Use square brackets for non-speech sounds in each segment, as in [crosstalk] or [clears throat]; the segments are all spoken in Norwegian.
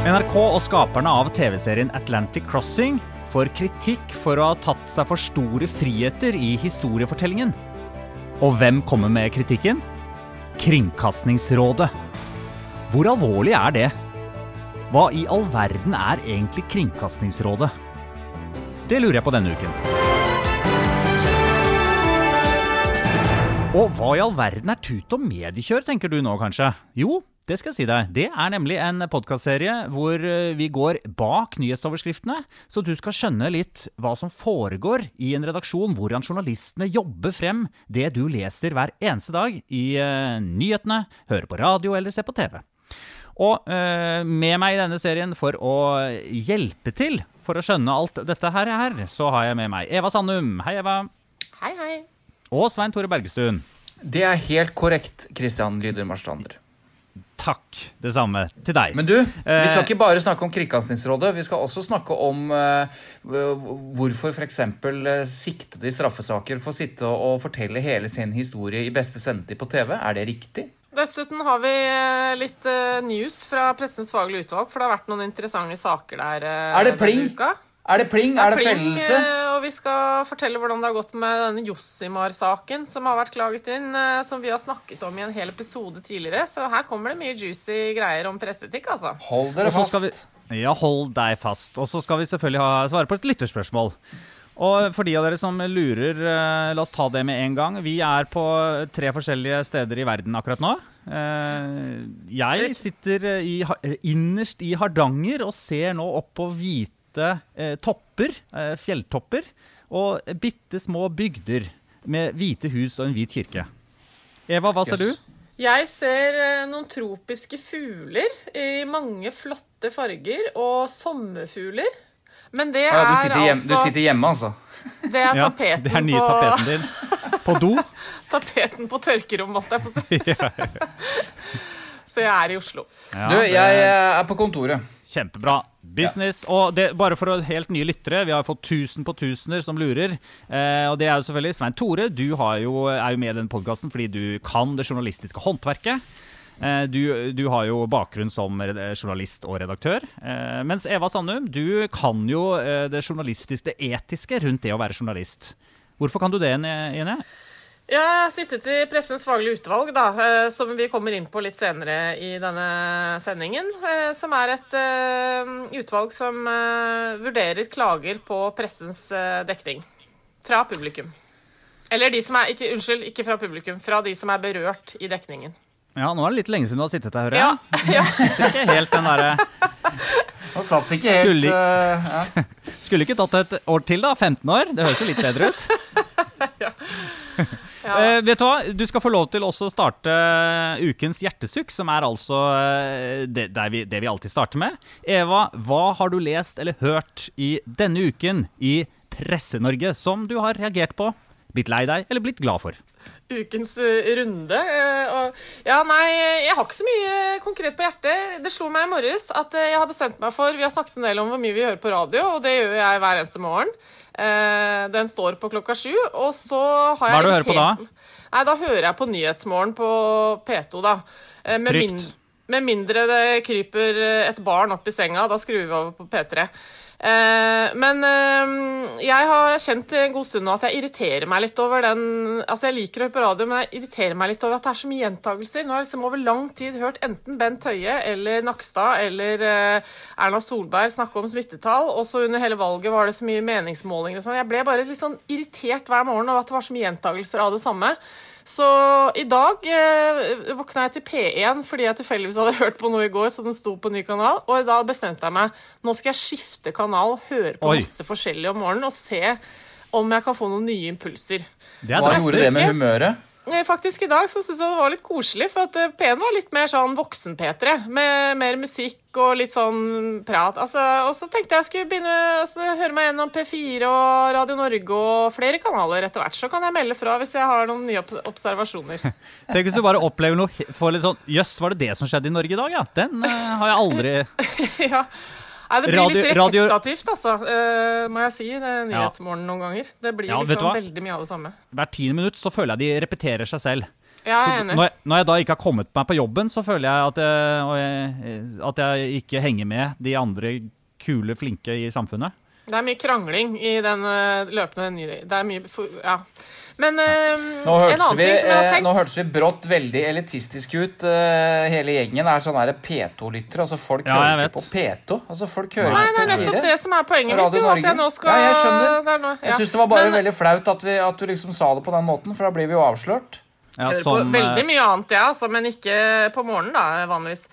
NRK og skaperne av TV-serien Atlantic Crossing får kritikk for å ha tatt seg for store friheter i historiefortellingen. Og hvem kommer med kritikken? Kringkastingsrådet. Hvor alvorlig er det? Hva i all verden er egentlig Kringkastingsrådet? Det lurer jeg på denne uken. Og hva i all verden er tut og mediekjør, tenker du nå kanskje? Jo, det skal jeg si deg. Det er nemlig en podkastserie hvor eh, vi går bak nyhetsoverskriftene, så du skal skjønne litt hva som foregår i en redaksjon, hvordan journalistene jobber frem det du leser hver eneste dag i uh, nyhetene, hører på radio eller ser på TV. Og uh, med meg i denne serien for å hjelpe til for å skjønne alt dette her, her så har jeg med meg Eva Sandum. Hei, Eva. Hei, hei. Og Svein Tore Bergestuen. Det er helt korrekt, Christian Lyder Marstrander. Takk. Det samme til deg. Men du, vi skal ikke bare snakke om Kringkastingsrådet. Vi skal også snakke om uh, hvorfor f.eks. Uh, siktede i straffesaker får sitte og, fortelle hele sin historie i beste sendetid på TV. Er det riktig? Dessuten har vi litt uh, news fra Pressens faglige utvalg, for det har vært noen interessante saker der. Uh, er det pling? Er det pling? Er det, pling, fellelse? Og vi skal fortelle hvordan det har gått med denne Jossimar-saken som har vært klaget inn, som vi har snakket om i en hel episode tidligere. Så her kommer det mye juicy greier om presseetikk, altså. Hold dere fast. Vi, ja, hold deg fast. Og så skal vi selvfølgelig ha, svare på et lytterspørsmål. Og for de av dere som lurer, la oss ta det med en gang. Vi er på tre forskjellige steder i verden akkurat nå. Jeg sitter i, innerst i Hardanger og ser nå opp på hvite topper, fjelltopper, og bitte små bygder med hvite hus og en hvit kirke. Eva, hva ser yes. du? Jeg ser noen tropiske fugler i mange flotte farger, og sommerfugler. Men det ja, er du hjemme, altså Du sitter hjemme, altså? Det er [laughs] tapeten ja, det er nye på tapeten din. På do? [laughs] tapeten på tørkerommet, holdt jeg få si. [laughs] Så jeg er i Oslo. Ja, du, jeg er på kontoret. Kjempebra. Business. Ja. Og det, bare for helt nye lyttere, vi har fått tusen på tusener som lurer. Eh, og det er jo selvfølgelig Svein Tore. Du jo, er jo med i den podkasten fordi du kan det journalistiske håndverket. Du, du, har jo bakgrunn som journalist og redaktør. Mens Eva Sandum, du kan jo det journalistiske, det etiske rundt det å være journalist. Hvorfor kan du det, Ine? Jeg har sittet i Pressens faglige utvalg, da, som vi kommer inn på litt senere i denne sendingen. Som er et utvalg som vurderer klager på pressens dekning fra publikum. Eller de som er ikke, Unnskyld, ikke fra publikum. Fra de som er berørt i dekningen. Ja, nå er det litt lenge siden du har sittet der, hører jeg. Ja, [laughs] ja. Ikke helt den derre [laughs] Han satt ikke helt skulle, uh, ja. [laughs] skulle ikke tatt et år til, da. 15 år. Det høres jo litt bedre ut. ja. Ja. Uh, vet Du hva? Du skal få lov til også å starte ukens hjertesukk, som er altså uh, det, vi, det, vi, alltid starter med. Eva, hva har du lest eller hørt i denne uken i Presse-Norge som du har reagert på, blitt lei deg eller blitt glad for? ukens runde. Ja, nei, jeg har ikke så mye konkret på hjertet. Det slo meg i morges at jeg har bestemt meg for Vi har snakket en del om hvor mye vi hører på radio, og det gjør jeg hver eneste morgen. Den står på klokka sju, og så har jeg Hva er det du hører på da? Nei, Da hører jeg på Nyhetsmorgen på P2, da. Med Trygt. Min, Med mindre det kryper eh, et barn opp i senga, da skrur vi over på P3. Eh, men eh, jeg har kjent en god stund nå at jeg irriterer meg litt over den Altså, jeg liker å høre på radio, men jeg irriterer meg litt over at det er så mye gjentagelser. Nå har jeg liksom over lang tid hørt enten Bent Høie eller Nakstad eller eh, Erna Solberg snakke om smittetall, og så under hele valget var det så mye meningsmålinger og sånn. Jeg ble bare litt sånn irritert hver morgen over at det var så mye gjentagelser av det samme. Så i dag eh, våkna jeg til P1 fordi jeg tilfeldigvis hadde hørt på noe i går, så den sto på ny kanal. Og da bestemte jeg meg nå skal jeg skifte kanal, høre på Oi. masse forskjellig om morgenen og se om jeg kan få noen nye impulser. Det er Hva gjorde det med humøret? Eh, Faktisk I dag så synes jeg det var litt koselig, for at eh, P1 var litt mer sånn voksen-P3. Med mer musikk og litt sånn prat. Altså, og så tenkte jeg skulle begynne å høre meg gjennom P4 og Radio Norge og flere kanaler etter hvert. Så kan jeg melde fra hvis jeg har noen nye observasjoner. [laughs] Tenk hvis du bare opplever noe for litt sånn Jøss, var det det som skjedde i Norge i dag, ja? Den uh, har jeg aldri [laughs] ja. Nei, det blir Radio- litt radio- altså, uh, må jeg si. Det er Nyhetsmorgen noen ganger. Det blir Ja, liksom veldig mye av det samme. Hvert tiende minutt så føler jeg de repeterer seg selv. Ja, Jeg er enig. når, jeg, når jeg da ikke har kommet meg på jobben, så føler jeg at jeg, at jeg ikke henger med de andre kule, flinke i samfunnet. Det er mye krangling i den eh, løpende. Det er mye Ja. Men eh, Nå en hørtes, annen vi, ting som jeg har eh, tenkt nå hørtes vi brått veldig elitistisk ut. eh, hele gjengen er sånne der P2-lyttere. Altså folk Ja, hører ikke på P2. Altså folk hører Nei, på det er nettopp det som er poenget mitt. Jo, at jeg nå skal Ja, jeg skjønner. Det er noe, ja. Jeg syns det var bare Men veldig flaut at, vi, at du liksom sa det på den måten, for da blir vi jo avslørt. Ja, jeg hører på som, veldig eh, mye annet, ja, altså, men ikke på morgenen, da, vanligvis.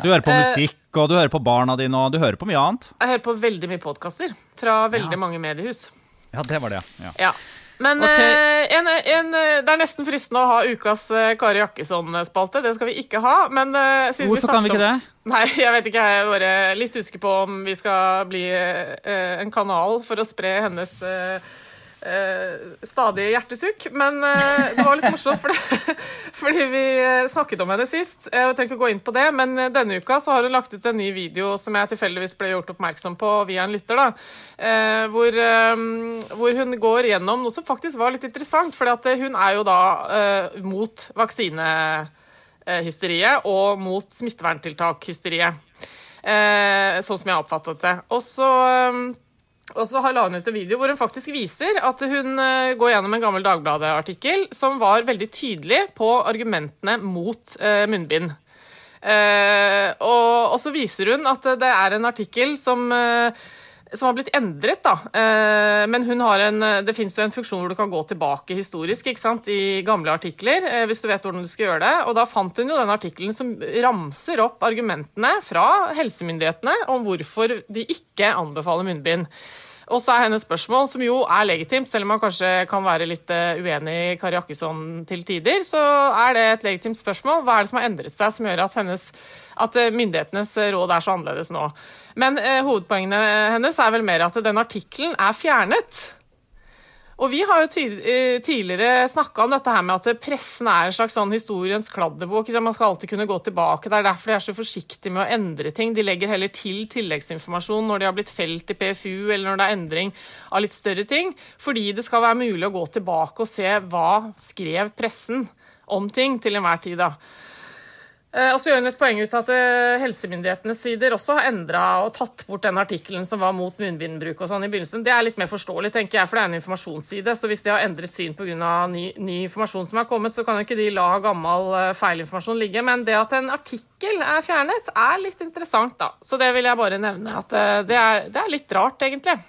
Du hører på musikk, og du hører på barna dine, og du hører på mye annet. Jeg hører på veldig mye podkaster fra veldig mange mediehus. Ja, det var det, ja. Ja. Men Ok. eh, en, en, eh, det er nesten fristende å ha ukas eh, Kari Jakkesson-spalte. Det skal vi ikke ha. Men siden Hvorfor kan vi ikke det? om- Nei, [laughs] jeg vet ikke. Jeg er bare litt usikker på om vi skal bli en kanal for å spre hennes eh, eh, stadige hjertesukk. Men uh, det var litt morsomt, fordi, [laughs] fordi vi eh, snakket om henne sist. Jeg ikke å gå inn på det, men denne uka så har hun lagt ut en ny video som jeg tilfeldigvis ble gjort oppmerksom på via en lytter. da, uh, hvor, hvor hun går gjennom noe som faktisk var litt interessant. For hun er jo da mot vaksinehysteriet og mot smitteverntiltak-hysteriet. Sånn som jeg oppfattet det. Og så og så har hun ut en video hvor hun faktisk viser at hun eh, går gjennom en gammel Dagbladet-artikkel som var veldig tydelig på argumentene mot eh, munnbind. Eh, og, så viser hun at det er en artikkel som, som har blitt endret, da. Men en, det fins jo en funksjon hvor du kan gå tilbake historisk i gamle artikler, hvis du vet hvordan du skal gjøre det. Og da fant hun jo den artikkelen som ramser opp argumentene fra helsemyndighetene om hvorfor de ikke anbefaler munnbind. Og så er hennes spørsmål, som jo er legitimt, selv om man kanskje kan være litt eh, uenig i Kari Jakkesson til tider, så er det et legitimt spørsmål. Hva er det som har endret seg som gjør at, hennes, at eh, myndighetenes råd er så annerledes nå? Men eh, hovedpoengene hennes er vel mer at den artikkelen er fjernet. Og vi har jo eh, tidligere snakka om dette her med at pressen er en slags sånn historiens kladdebok. Man skal alltid kunne gå tilbake. Det er derfor de er så forsiktige med å endre ting. De legger heller til tilleggsinformasjon når de har blitt felt i PFU, eller når det er endring av litt større ting. Fordi det skal være mulig å gå tilbake og se hva skrev pressen om ting til enhver tid. da. Eh, Og så gjør hun et poeng ut av at eh, helsemyndighetenes sider også har endra og tatt bort den artikkelen som var mot munnbindbruk og sånn i begynnelsen. Det er litt mer forståelig, tenker jeg, for det er en informasjonsside. Så hvis de har endret syn pga. Ny, ny informasjon som er kommet, så kan jo ikke de la gammel eh, feilinformasjon ligge. Men det at en artikkel er fjernet, er litt interessant, da. Så det vil jeg bare nevne. At det er, det er litt rart, egentlig.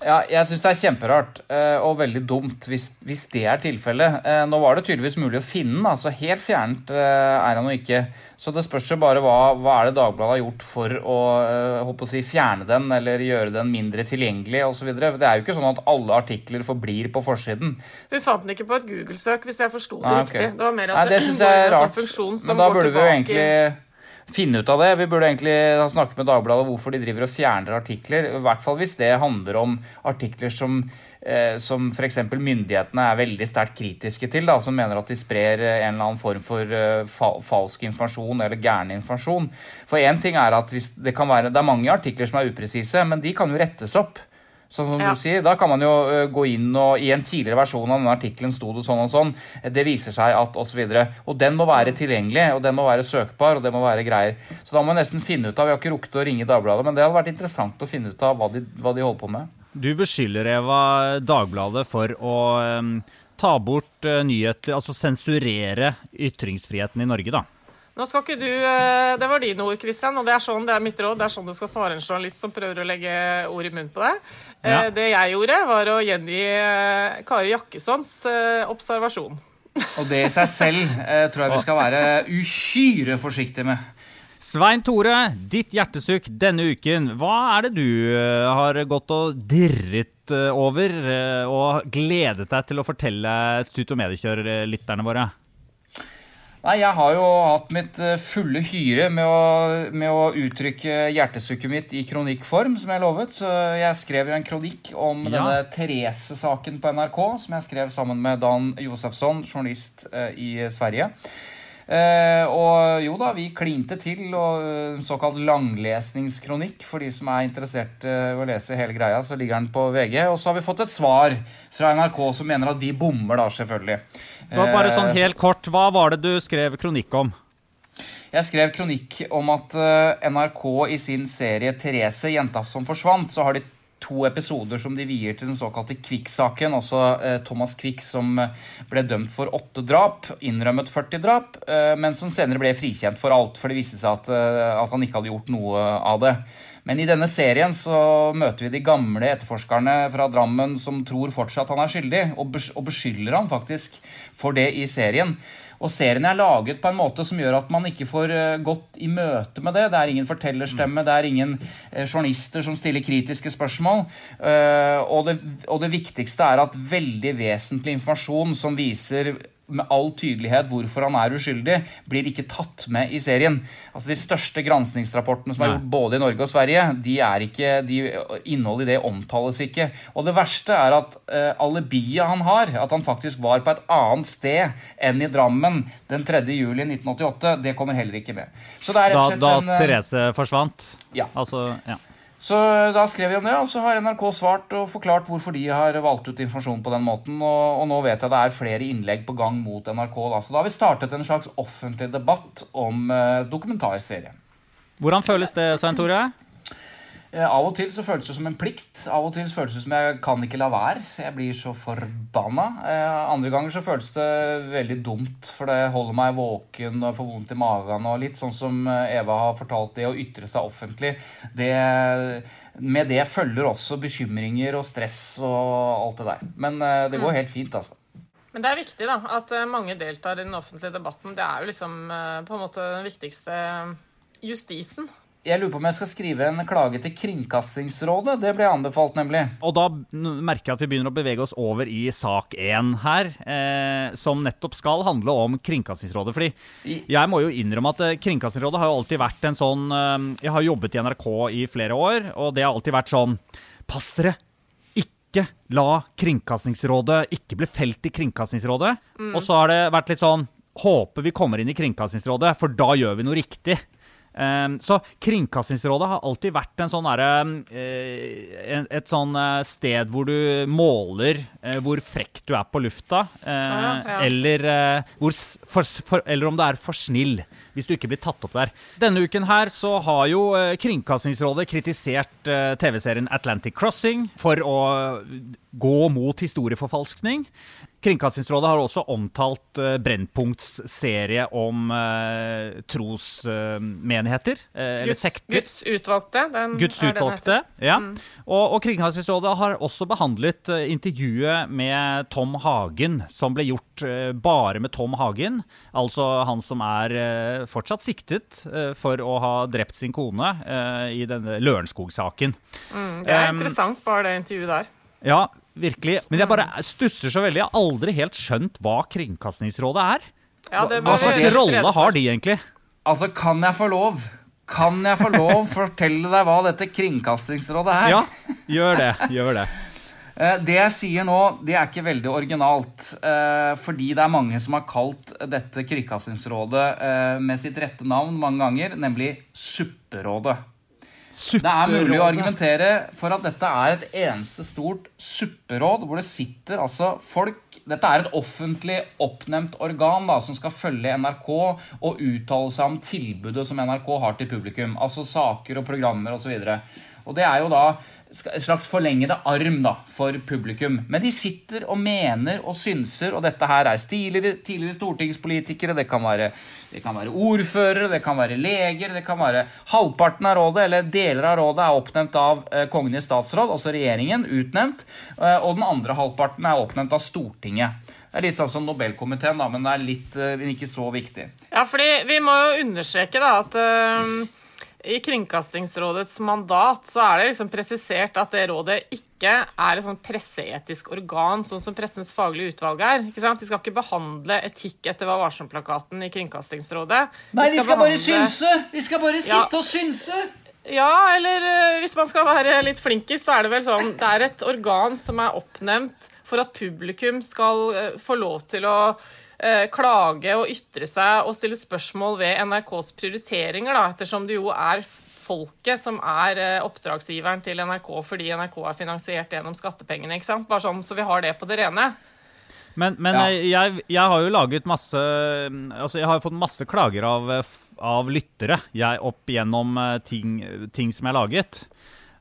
Ja, jeg syns det er kjemperart eh, og veldig dumt hvis, hvis det er tilfellet. Eh, Nå var det tydeligvis mulig å finne den, altså helt fjernet eh, er han jo ikke. Så det spørs jo bare hva, hva er det Dagbladet har gjort for å, håper å si, fjerne den eller gjøre den mindre tilgjengelig osv. Det er jo ikke sånn at alle artikler forblir på forsiden. Du fant den ikke på et Google-søk, hvis jeg forsto det Nei, okay. riktig. Det var mer Nei, at det hun syns jeg er en sånn funksjon som Men da burde vi jo egentlig finne ut av det. Vi burde egentlig ha snakket med Dagbladet hvorfor de driver og fjerner artikler. I hvert fall hvis det handler om artikler som, eh, som f.eks. myndighetene er veldig sterkt kritiske til. Da, som mener at de sprer en eller annen form for eh, fa falsk informasjon eller gæren informasjon. For én ting er at det være Det er mange artikler som er upresise, men de kan jo rettes opp. Sånn som Ja. du sier, Da kan man jo ø, gå inn og I en tidligere versjon av denne artikkelen sto det sånn og sånn. Det viser seg at osv. Og, så og den må være tilgjengelig, og den må være søkbar, og det må være greier. Så da må vi nesten finne ut av Vi har ikke rukket å ringe Dagbladet, men det hadde vært interessant å finne ut av hva de, hva de holder på med. Du beskylder Eva Dagbladet for å um, ta bort uh, nyheter, altså sensurere ytringsfriheten i Norge, da. Nå skal ikke du eh, Det var dine ord, Christian, og det er sånn, det er mitt råd. Det er sånn du skal svare en journalist som prøver å legge ord i munnen på deg. Eh, Ja. Det jeg gjorde, var å gjengi eh, Kari Jakkessons eh, observasjon. Og det i seg selv eh, tror jeg vi skal være uhyre forsiktige med. Svein Tore, ditt hjertesukk denne uken. Hva er det du eh, har gått og dirret eh, over eh, og gledet deg til å fortelle Tut og Mediekjør-lytterne våre? Nei, Jeg har jo hatt mitt eh, fulle hyre med å, med å uttrykke hjertesukket mitt i kronikkform, som jeg lovet. Så jeg skrev jo en kronikk om Ja. denne Therese-saken på NRK, som jeg skrev sammen med Dan Josefsson, journalist eh, i Sverige. Eh, og jo da, vi klinte til, og eh, en såkalt langlesningskronikk. For de som er interessert eh, i å lese hele greia, så ligger den på VG. Og så har vi fått et svar fra NRK som mener at vi bommer, da, selvfølgelig. Bare sånn Eh, helt kort, Hva var det du skrev kronikk om? Jeg skrev kronikk om at eh, NRK i sin serie 'Therese jenta som forsvant', så har de to episoder som de vier til den såkalte Kvikk-saken. Altså eh, Thomas Kvikk som ble dømt for åtte drap, innrømmet 40 drap, eh, men som senere ble frikjent for alt, for det viste seg at, at han ikke hadde gjort noe av det. Men i denne serien så møter vi de gamle etterforskerne fra Drammen som tror fortsatt han er skyldig, og bes- beskylder han faktisk for det i serien. Og serien er laget på en måte som gjør at man ikke får eh, gått i møte med det. Det er ingen fortellerstemme, det er ingen eh, journalister som stiller kritiske spørsmål. Eh, og, det, og det viktigste er at veldig vesentlig informasjon som viser med all tydelighet hvorfor han er uskyldig, blir ikke tatt med i serien. Altså De største granskningsrapportene som er gjort både i Norge og Sverige, de er ikke, de, innholdet i det omtales ikke. Og det verste er at uh, alibiet han har, at han faktisk var på et annet sted enn i Drammen den 3. juli 1988, det kommer heller ikke med. Da, da en eh, Therese forsvant? Ja. Altså, ja. Så da skrev vi om det, og så har NRK svart og forklart hvorfor de har valgt ut informasjon på den måten. Og, og nå vet jeg det er flere innlegg på gang mot NRK. Da. Så da har vi startet en slags offentlig debatt om uh, dokumentarserien. Hvordan føles det, Svein Tore? Eh, av og til så føles det som en plikt. Av og til føles det som jeg kan ikke la være. Jeg blir så forbanna. Eh, andre ganger så føles det veldig dumt, for det holder meg våken og får vondt i magen. Og litt sånn som eh, Eva har fortalt, det å ytre seg offentlig, det, med det følger også bekymringer og stress og alt det der. Men det går helt fint, altså. Men det er viktig da, at mange deltar i den offentlige debatten. Det er jo liksom på en måte den viktigste justisen. Jeg lurer på om jeg skal skrive en klage til Kringkastingsrådet. Det ble anbefalt, nemlig. Og da merker jeg at vi begynner å bevege oss over i sak én her, eh, som nettopp skal handle om Kringkastingsrådet. Fordi jeg må jo innrømme at eh, Kringkastingsrådet har jo alltid vært en sånn eh, Jeg har jobbet i NRK i flere år, og det har alltid vært sånn Pass dere! Ikke la Kringkastingsrådet ikke bli felt i Kringkastingsrådet. Og så har det vært litt sånn Håper vi kommer inn i Kringkastingsrådet, for da gjør vi noe riktig. Um, så Kringkastingsrådet har alltid vært en sånn derre, eh, et sånn eh, sted hvor du måler eh, hvor frekk du er på lufta, Ja, ja. Eller, hvor, for, for, eller om du er for snill hvis du ikke blir tatt opp der. Denne uken her så har jo Kringkastingsrådet kritisert TV-serien Atlantic Crossing for å gå mot historieforfalskning. Kringkastingsrådet har også omtalt eh, Brennpunkts serie om eh, trosmenigheter, eh, eller Guds, sekter. Guds utvalgte. Den Guds utvalgte. Ja. Og, og Kringkastingsrådet har også behandlet eh, intervjuet med Tom Hagen, som ble gjort eh, bare med Tom Hagen. Altså han som er eh, fortsatt siktet for å ha drept sin kone i denne Lørenskog-saken. Mm, Det er Um, interessant, bare det intervjuet der. Ja, virkelig. Men jeg bare stusser så veldig. Jeg har aldri helt skjønt hva Kringkastingsrådet er. Ja, det Hva slags rolle har de egentlig? Altså, kan jeg få lov? Kan jeg få lov å [laughs] fortelle deg hva dette Kringkastingsrådet er? Ja, gjør det. Gjør det. [laughs] Eh, Det jeg sier nå, det er ikke veldig originalt. eh, Fordi det er mange som har kalt dette Kringkastingsrådet eh, med sitt rette navn mange ganger, nemlig Supperådet. Det er mulig å argumentere for at dette er et eneste stort supperåd, hvor det sitter altså folk Dette er et offentlig oppnevnt organ da, som skal følge NRK og uttale seg om tilbudet som NRK har til publikum. Altså saker og programmer osv. Og, så og det er jo da en slags forlengede arm da, for publikum. Men de sitter og mener og synser, og dette her er tidligere, tidligere stortingspolitikere, det kan, være, det kan være ordførere, det kan være leger, det kan være Halvparten av rådet, eller deler av rådet, er oppnevnt av eh, Kongen i statsråd, altså regjeringen, utnevnt, eh, og den andre halvparten er oppnevnt av Stortinget. Det er litt sånn som Nobelkomiteen, da, men det er litt, eh, men ikke så viktig. Ja, fordi vi må jo understreke da at øhm, i Kringkastingsrådets mandat så er det liksom presisert at det rådet ikke er et sånn presseetisk organ, sånn som Pressens faglige utvalg er. De skal ikke behandle etikk etter Vær varsom-plakaten i Kringkastingsrådet. Nei, de skal bare behandle- synse! De skal bare Ja. sitte og synse! Ja, eller øh, hvis man skal være litt flinkis, så er det vel sånn Det er et organ som er oppnevnt for at publikum skal øh, få lov til å klage og ytre seg og stille spørsmål ved NRKs prioriteringer, da, ettersom det jo er folket som er øh, oppdragsgiveren til NRK fordi NRK er finansiert gjennom skattepengene. ikke sant? Bare sånn så vi har det på det rene. Men, men Ja. eh, jeg, jeg har jo laget masse Altså, jeg har jo fått masse klager av, eh, av lyttere jeg opp gjennom eh, ting, ting som jeg har laget.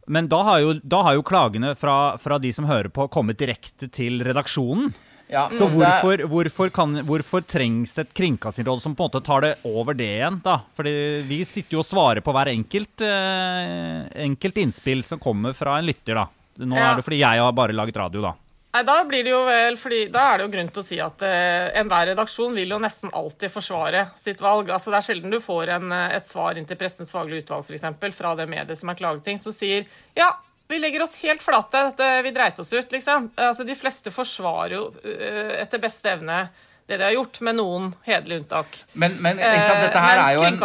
Men da har jo, da har jo klagene fra, fra de som hører på, kommet direkte til redaksjonen. Ja, Så det er- hvorfor, hvorfor, kan, hvorfor trengs et kringkastingsråd som på en måte tar det over det igjen? da? Fordi vi sitter jo og svarer på hver enkelt, eh, enkelt innspill som kommer fra en lytter. da. Nå Ja. er det fordi jeg har bare laget radio, da. Nei, Da blir det jo vel, fordi da er det jo grunn til å si at eh, enhver redaksjon vil jo nesten alltid forsvare sitt valg. Altså Det er sjelden du får en, eh, et svar inn til Pressens faglige utvalg for eksempel, fra det mediet som er klageting, som sier ja, vi legger oss helt flate, vi dreit oss ut, liksom. Altså De fleste forsvarer jo eh, etter beste evne det de har gjort, med noen hederlige unntak. Men, men sant, dette her Eh, Mens er jo en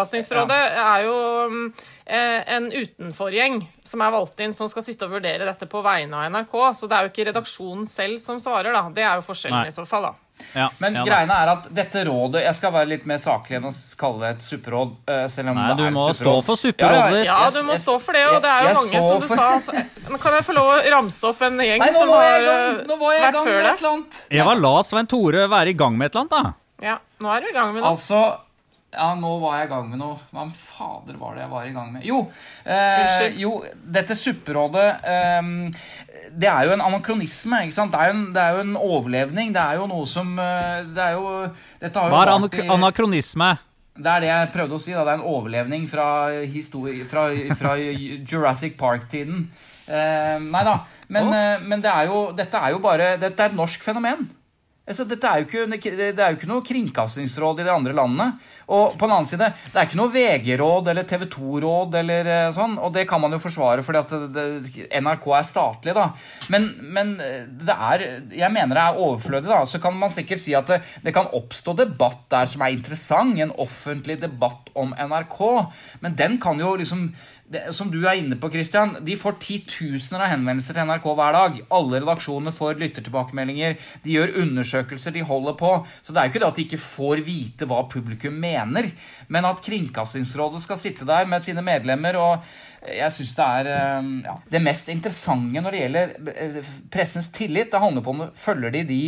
ja. er jo mm, eh, en utenforgjeng som er valgt inn, som skal sitte og vurdere dette på vegne av NRK. Så det er jo ikke redaksjonen selv som svarer, da. Det er jo forskjellen Nei. i så fall, da. Ja, Men ja greiene er at dette rådet Jeg skal være litt mer saklig enn å kalle det et supperåd. eh, Selv om Nei, det er et må stå for supperådet ditt. Ja, jeg- du må jeg- stå for det, og det er jo jeg- jeg mange, som du for- sa. Så, kan jeg få lov å ramse opp en gjeng Nei, som har jeg eh, var jeg vært gang før det? annet. Eva, la Svein Tore være i gang med et eller annet, da. Ja, nå er du i gang med noe. Altså Ja, nå var jeg i gang med noe. Hva fader var det jeg var i gang med? Jo, eh, jo dette supperådet eh, Det er jo en anakronisme. ikke sant? Det er jo en, det er jo en overlevning. Det er jo noe som eh, Det er jo Dette har jo Hva er anak anakronisme? Det er det jeg prøvde å si. da, Det er en overlevning fra, fra, fra Jurassic Park-tiden. Eh, nei da. Men, oh. men det er jo, dette er jo bare Dette er et norsk fenomen. Altså, dette er jo ikke, det er jo ikke noe kringkastingsråd i de andre landene. Og på den annen side, det er ikke noe VG-råd eller TV 2-råd eller eh, sånn. Og det kan man jo forsvare fordi at det, NRK er statlig, da. Men, men det er Jeg mener det er overflødig, da. Så kan man sikkert si at det, det kan oppstå debatt der som er interessant. En offentlig debatt om NRK. Men den kan jo liksom det, som du er inne på, Christian, De får titusener av henvendelser til NRK hver dag. Alle redaksjonene får lyttertilbakemeldinger. De gjør undersøkelser, de holder på. Så det er jo ikke det at de ikke får vite hva publikum mener, men at Kringkastingsrådet skal sitte der med sine medlemmer og jeg synes det er eh, ja, det mest interessante når det gjelder eh, pressens tillit. Det handler på om følger de de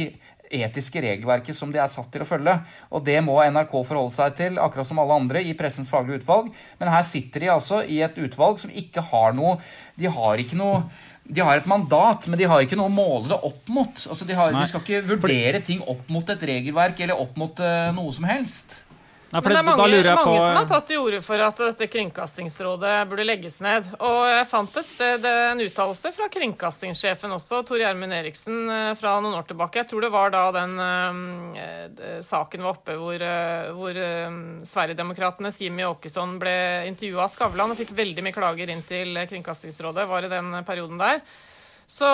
etiske regelverket som de er satt til å følge. Og det må NRK forholde seg til, akkurat som alle andre i Pressens faglige utvalg. Men her sitter de altså i et utvalg som ikke har noe De har ikke noe de har et mandat, men de har ikke noe å måle det opp mot. Altså, de, har, de skal ikke vurdere ting opp mot et regelverk eller opp mot uh, noe som helst. Nei, Men det er mange, mange på som har tatt til orde for at dette Kringkastingsrådet burde legges ned. Og jeg fant et sted en uttalelse fra kringkastingssjefen også, Tor Gjermund Eriksen, eh, fra noen år tilbake. Jeg tror det var da den eh, eh, saken var oppe hvor, eh, hvor eh, Sverigedemokratenes Jimmy Åkesson ble intervjua av Skavlan og fikk veldig mye klager inn til Kringkastingsrådet, var i den perioden der. Så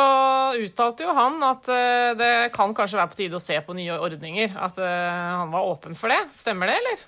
uttalte jo han at eh, det kan kanskje være på tide å se på nye ordninger. At eh, han var åpen for det. Stemmer det, eller?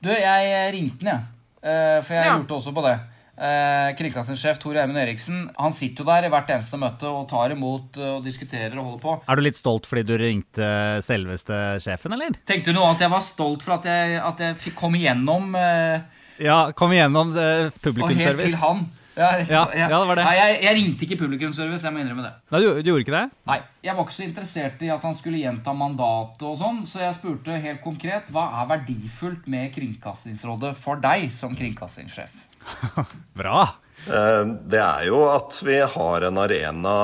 Du, jeg ringte han, jeg. Eh, for jeg Ja. lurte også på det. Eh, Kringkastingssjef Tor Eivind Eriksen han sitter jo der i hvert eneste møte og tar imot og diskuterer og holder på. Er du litt stolt fordi du ringte selveste sjefen, eller? Tenkte du noe at jeg var stolt for at jeg, at jeg komme igjennom eh, Ja, kom igjennom eh, og helt til han? Ja, Ja, ja, det var det. Nei, jeg, jeg ringte ikke publikumsservice, jeg må innrømme det. Nei, du, du gjorde ikke det? Nei, Jeg var ikke så interessert i at han skulle gjenta mandatet og sånn, så jeg spurte helt konkret hva er verdifullt med Kringkastingsrådet for deg som kringkastingssjef? [laughs] Bra. Eh, Det er jo at vi har en arena,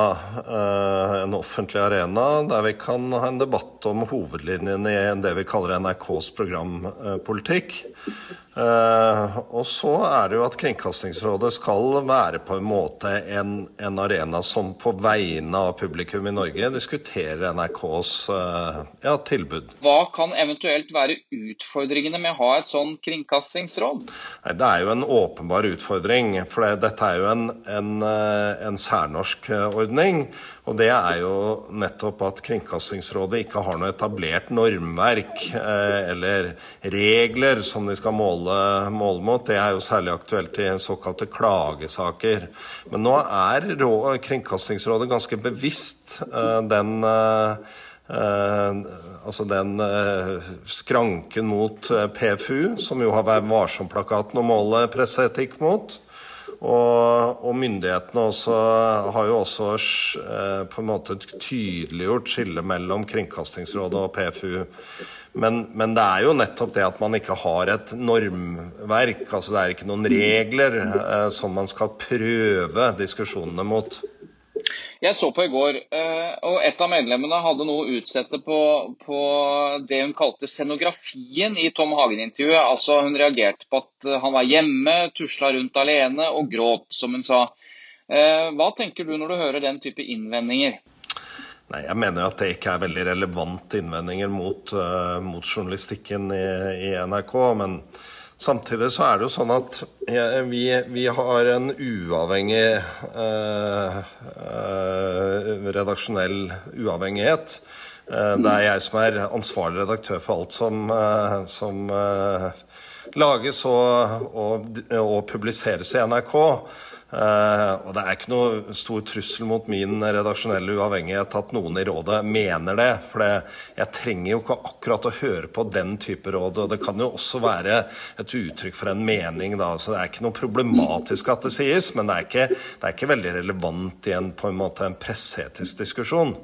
eh, en offentlig arena, der vi kan ha en debatt om hovedlinjene i det vi kaller NRKs programpolitikk. Eh, Og så er det jo at Kringkastingsrådet skal være på en måte en, en arena som på vegne av publikum i Norge diskuterer NRKs eh, ja, tilbud. Hva kan eventuelt være utfordringene med å ha et sånn kringkastingsråd? Nei, Det er jo en åpenbar utfordring, for det, dette er jo en, en, eh, en særnorsk ordning. Og det er jo nettopp at Kringkastingsrådet ikke har noe etablert normverk eller regler som de skal måle, måle mot. Det er jo særlig aktuelt i såkalte klagesaker. Men nå er Kringkastingsrådet ganske bevisst eh, den Uh, altså den uh, skranken mot uh, PFU, som jo har Vær varsom-plakaten å måle presseetikk mot. Og, og myndighetene også, har jo også på en måte tydeliggjort skillet mellom Kringkastingsrådet og PFU. Men, men det er jo nettopp det at man ikke har et normverk. altså Det er ikke noen regler eh, som man skal prøve diskusjonene mot. Jeg så på i går, eh, og et av medlemmene hadde noe å utsette på, på det hun kalte scenografien i Tom Hagen-intervjuet. Altså Hun reagerte på at eh, han var hjemme, tusla rundt alene og gråt, som hun sa. Eh, Hva tenker du når du hører den type innvendinger? Nei, Jeg mener at det ikke er veldig relevante innvendinger mot, uh, mot journalistikken i, i NRK. Men samtidig så er det jo sånn at eh, vi, vi har en uavhengig uh, uh, redaksjonell uavhengighet. Det er jeg som er ansvarlig redaktør for alt som, som lages og, og, og publiseres i NRK. Eh, og det er ikke noe stor trussel mot min redaksjonelle uavhengighet at noen i rådet mener det. For det, jeg trenger jo ikke akkurat å høre på den type råd. Og det kan jo også være et uttrykk for en mening, da. Så det er ikke noe problematisk at det sies, men det er ikke, det er ikke veldig relevant i en, på en en presseetisk diskusjon.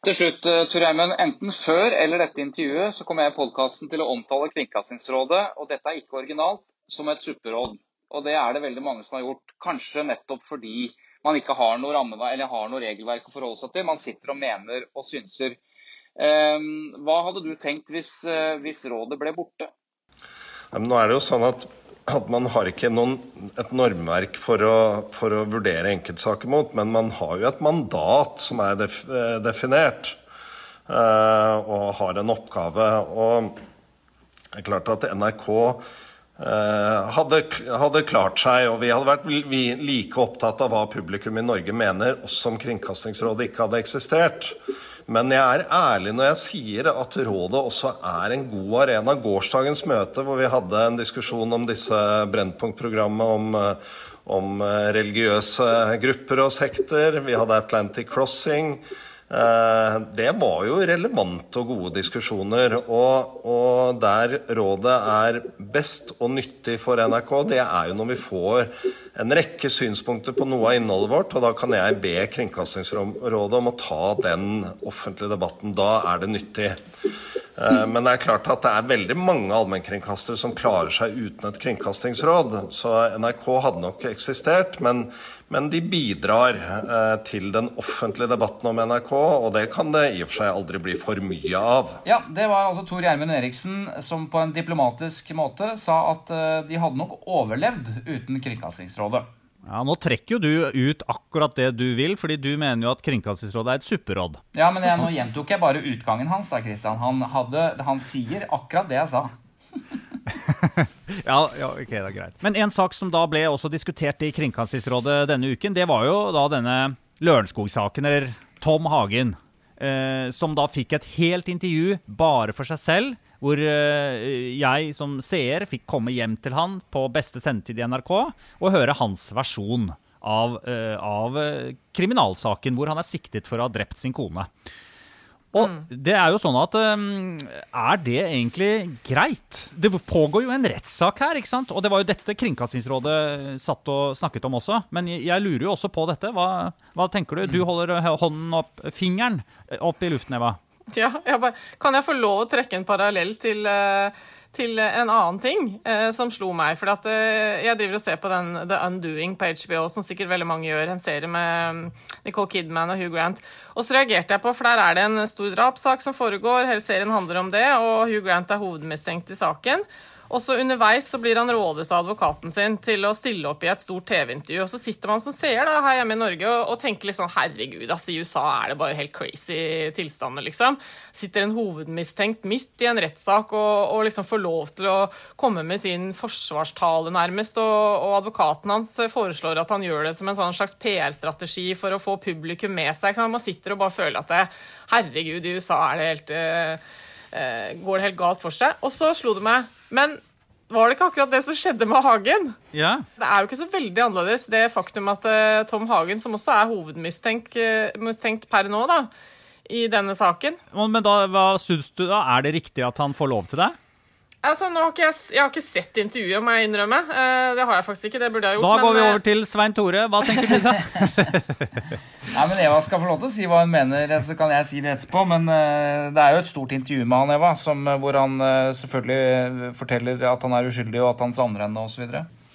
Til slutt, eh, Tor Gjermund. Enten før eller dette intervjuet så kommer jeg i podkasten til å omtale Kringkastingsrådet, og dette er ikke originalt, som et supperåd. Og det er det veldig mange som har gjort. Kanskje nettopp fordi man ikke har noe ramme, har noe regelverk å forholde seg til. Man sitter og mener og synser. Eh, hva hadde du tenkt hvis, eh, hvis rådet ble borte? Nå er det jo sånn at, at man har ikke noen, et normverk for å, for å vurdere enkeltsaker mot, men man har jo et mandat som er def, eh, definert, eh, og har en oppgave. Og det er klart at NRK hadde, hadde klart seg, og vi hadde vært vi, like opptatt av hva publikum i Norge mener, også om Kringkastingsrådet ikke hadde eksistert. Men jeg er ærlig når jeg sier at rådet også er en god arena. Gårsdagens møte hvor vi hadde en diskusjon om disse Brennpunkt-programmet om, eh, om eh, religiøse grupper og sekter. Vi hadde Atlantic Crossing. Eh, Det var jo relevante og gode diskusjoner. Og, og der rådet er best og nyttig for NRK, det er jo når vi får en rekke synspunkter på noe av innholdet vårt, og da kan jeg be Kringkastingsrådet om å ta den offentlige debatten. Da er det nyttig. Eh, Men det er klart at det er veldig mange allmennkringkastere som klarer seg uten et kringkastingsråd. Så NRK hadde nok eksistert, men, men de bidrar eh, til den offentlige debatten om NRK, og det kan det i og for seg aldri bli for mye av. Ja, det var altså Tor Gjermund Eriksen som på en diplomatisk måte sa at eh, de hadde nok overlevd uten Kringkastingsrådet. Ja, Nå trekker jo du ut akkurat det du vil, fordi du mener jo at Kringkastingsrådet er et supperåd. Ja, men jeg, nå gjentok jeg bare utgangen hans, da, Christian. Han, hadde, han sier akkurat det jeg sa. [laughs] Ja, ja, ok, det er greit. Men en sak som da ble også diskutert i Kringkastingsrådet denne uken, det var jo da denne Lørenskog-saken, eller Tom Hagen, eh, som da fikk et helt intervju bare for seg selv, hvor eh, jeg som seer fikk komme hjem til han på beste sendetid i NRK og høre hans versjon av, eh, av eh, kriminalsaken hvor han er siktet for å ha drept sin kone. Og det er jo sånn at um, Er det egentlig greit? Det pågår jo en rettssak her, ikke sant? Og det var jo dette Kringkastingsrådet satt og snakket om også. Men jeg lurer jo også på dette. Hva, hva tenker du? Du holder hånden opp, fingeren opp i luften, Eva. [laughs] Ja, jeg bare, kan jeg få lov å trekke en parallell til, eh, til en annen ting eh, som slo meg? For at, eh, jeg driver og ser på den The Undoing på HBO, som sikkert veldig mange gjør, en serie med mm, Nicole Kidman og Hugh Grant. Og så reagerte jeg på, for der er det en stor drapssak som foregår, hele serien handler om det, og Hugh Grant er hovedmistenkt i saken. Og så underveis så blir han rådet av advokaten sin til å stille opp i et stort TV-intervju. Og så sitter man som seer da, her hjemme i Norge og, og tenker liksom herregud, altså i USA er det bare helt crazy tilstander, liksom. Sitter en hovedmistenkt midt i en rettssak og, og liksom får lov til å komme med sin forsvarstale, nærmest. Og, og advokaten hans foreslår at han gjør det som en sånn slags PR-strategi for å få publikum med seg. Man sitter og bare føler at det, herregud, i USA er det helt uh, uh, går det helt galt for seg. Og så slo det meg Men var det ikke akkurat det som skjedde med Hagen? Ja. Det er jo ikke så veldig annerledes, det faktum at eh, Tom Hagen, som også er hovedmistenkt eh, per nå, da, i denne saken Men da, hva syns du da? Er det riktig at han får lov til det? Altså, nå har ikke jeg, jeg har ikke sett intervjuet, må jeg innrømme. Eh, det har jeg faktisk ikke. Det burde jeg gjort. Da går vi eh, over til Svein Tore. Hva tenker du da? [laughs] Nei, men Eva skal få lov til å si hva hun mener, så kan jeg si det etterpå. Men eh, det er jo et stort intervju med han, Eva, som, hvor han selvfølgelig forteller at han er uskyldig, og at han savner henne osv.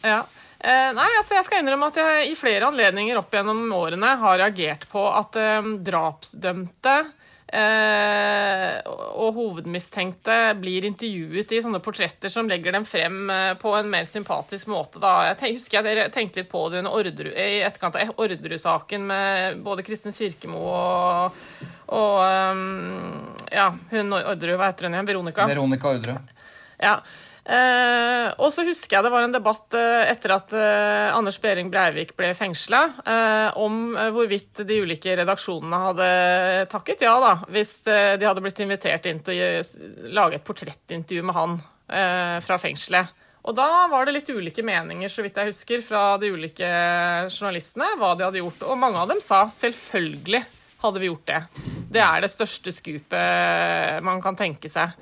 Ja. Eh, nei, altså jeg skal innrømme at jeg i flere anledninger opp gjennom årene har reagert på at eh, drapsdømte og hovedmistenkte blir intervjuet i sånne portretter som legger dem frem eh, på en mer sympatisk måte. Da. Jeg husker jeg dere tenkte litt på det Orderud, i etterkant av Orderud-saken med både Kristin Kirkemo og, og um, ja, hun Orderud, hva heter hun igjen? Veronica? Veronica Orderud. Ja. Eh, og så husker jeg det var en debatt eh, etter at eh, Anders Behring Breivik ble fengsla, eh, om eh, hvorvidt de ulike redaksjonene hadde takket ja, da, hvis eh, de hadde blitt invitert inn til å lage et portrettintervju med han fra fengselet. Og da var det litt ulike meninger, så vidt jeg husker, fra de ulike journalistene hva de hadde gjort. Og mange av dem sa selvfølgelig hadde vi gjort det. Det er det største skupet man kan tenke seg.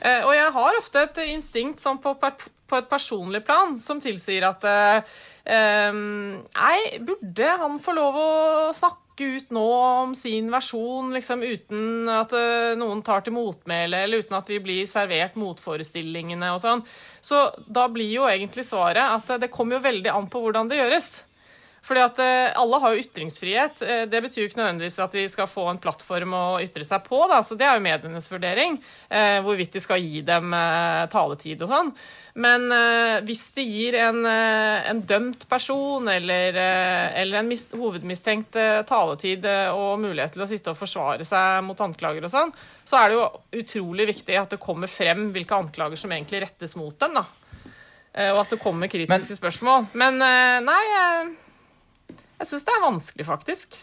Eh, og jeg har ofte et instinkt sånn på, på, et, personlig plan som tilsier at eh, Nei, burde han få lov å snakke ut nå om sin versjon, liksom uten at noen tar til motmæle, eller uten at vi blir servert motforestillingene og sånn. Så da blir jo egentlig svaret at det kommer jo veldig an på hvordan det gjøres. Fordi at eh, Alle har jo ytringsfrihet. Eh, Det betyr jo ikke nødvendigvis at de skal få en plattform å ytre seg på. Da. Så Det er jo medienes vurdering, eh, hvorvidt de skal gi dem taletid og sånn. Men hvis de gir en, en dømt person eller, eller en mis hovedmistenkt taletid og mulighet til å sitte og forsvare seg mot anklager og sånn, så er det jo utrolig viktig at det kommer frem hvilke anklager som egentlig rettes mot dem. da. Og at det kommer kritiske Men- spørsmål. Men nei jeg syns det er vanskelig, faktisk.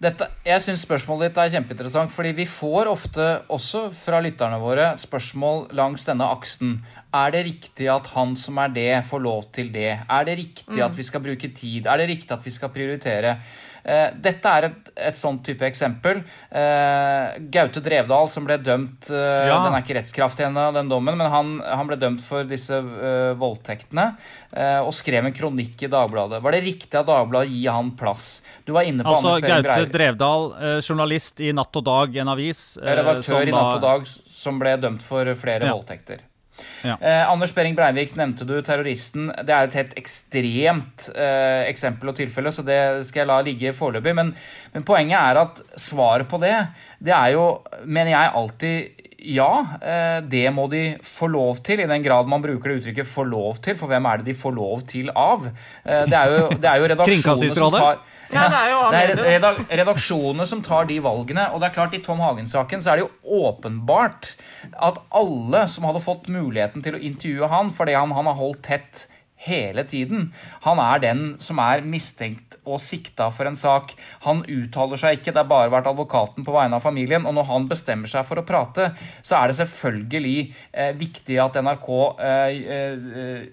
Dette, jeg syns spørsmålet ditt er kjempeinteressant, fordi vi får ofte, også fra lytterne våre, spørsmål langs denne aksen. Er det riktig at han som er det, får lov til det? Er det riktig at vi skal bruke tid? Er det riktig at vi skal prioritere? Eh, dette er et, et sånt type eksempel. Eh, Gaute Drevdal, som ble dømt eh, Ja. Den er ikke rettskraftig ennå, den dommen, men han, han ble dømt for disse voldtektene eh, og skrev en kronikk i Dagbladet. Var det riktig av Dagbladet å gi han plass? Du var inne på Altså Anders Behring Gaute. Drevdal, journalist i Natt og Dag, en avis. eh, Redaktør som i Natt og Dag som ble dømt for flere Ja. voldtekter. Ja. Eh, Anders Behring Breivik nevnte du, terroristen. Det er et helt ekstremt eh, eksempel og tilfelle, så det skal jeg la ligge foreløpig. Men, men poenget er at svaret på det, det er jo, mener jeg, alltid ja, eh, det må de få lov til, i den grad man bruker det uttrykket 'få lov til'. For hvem er det de får lov til av? Eh, det, er jo, det er jo [laughs] redaksjonene som tar Ja, det er jo det er redak redaksjonene som tar de valgene. Og det er klart, i Tom Hagen-saken så er det jo åpenbart at alle som hadde fått muligheten til å intervjue han fordi han, han har holdt tett hele tiden. Han er den som er mistenkt og sikta for en sak. Han uttaler seg ikke, det har bare vært advokaten på vegne av familien. Og når han bestemmer seg for å prate, så er det selvfølgelig eh, viktig at NRK eh, eh,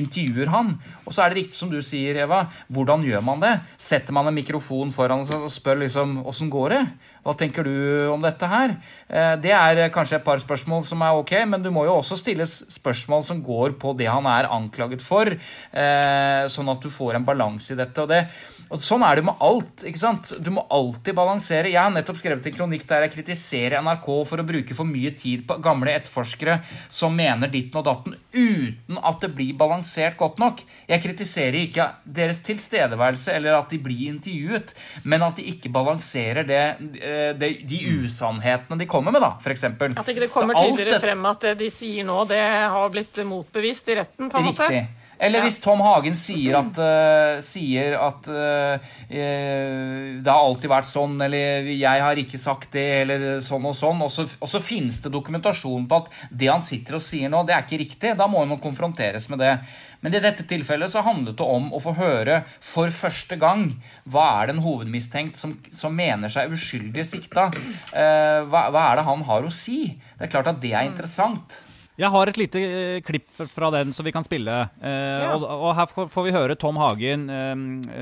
intervjuer han. Og så er det riktig som du sier, Eva. Hvordan gjør man det? Setter man en mikrofon foran og spør liksom åssen går det? Hva tenker du om dette her? Eh, det er kanskje et par spørsmål som er ok, men du må jo også stille spørsmål som går på det han er anklaget for, eh, sånn at du får en balanse i dette. og det og Sånn er det med alt. ikke sant? Du må alltid balansere. Jeg har nettopp skrevet en kronikk der jeg kritiserer NRK for å bruke for mye tid på gamle etterforskere som mener ditten og datten, uten at det blir balansert godt nok. Jeg kritiserer ikke deres tilstedeværelse eller at de blir intervjuet, men at de ikke balanserer det, eh, det, de usannhetene de kommer med, da, f.eks. At ikke det kommer tydeligere frem at det de sier nå, det har blitt motbevist i retten? på en måte? Riktig. Eller hvis Tom Hagen sier at, uh, sier at uh, det har alltid vært sånn, eller 'jeg har ikke sagt det', eller sånn og sånn, og så, og så finnes det dokumentasjon på at det han sitter og sier nå, det er ikke riktig. Da må man konfronteres med det. Men i dette tilfellet så handlet det om å få høre for første gang hva er det en hovedmistenkt som, som mener seg uskyldig sikta, uh, hva, hva er det han har å si? Det er klart at det er interessant. Jeg har et lite eh, klipp fra den som vi kan spille. Eh, Ja. og, og her får, vi høre Tom Hagen eh,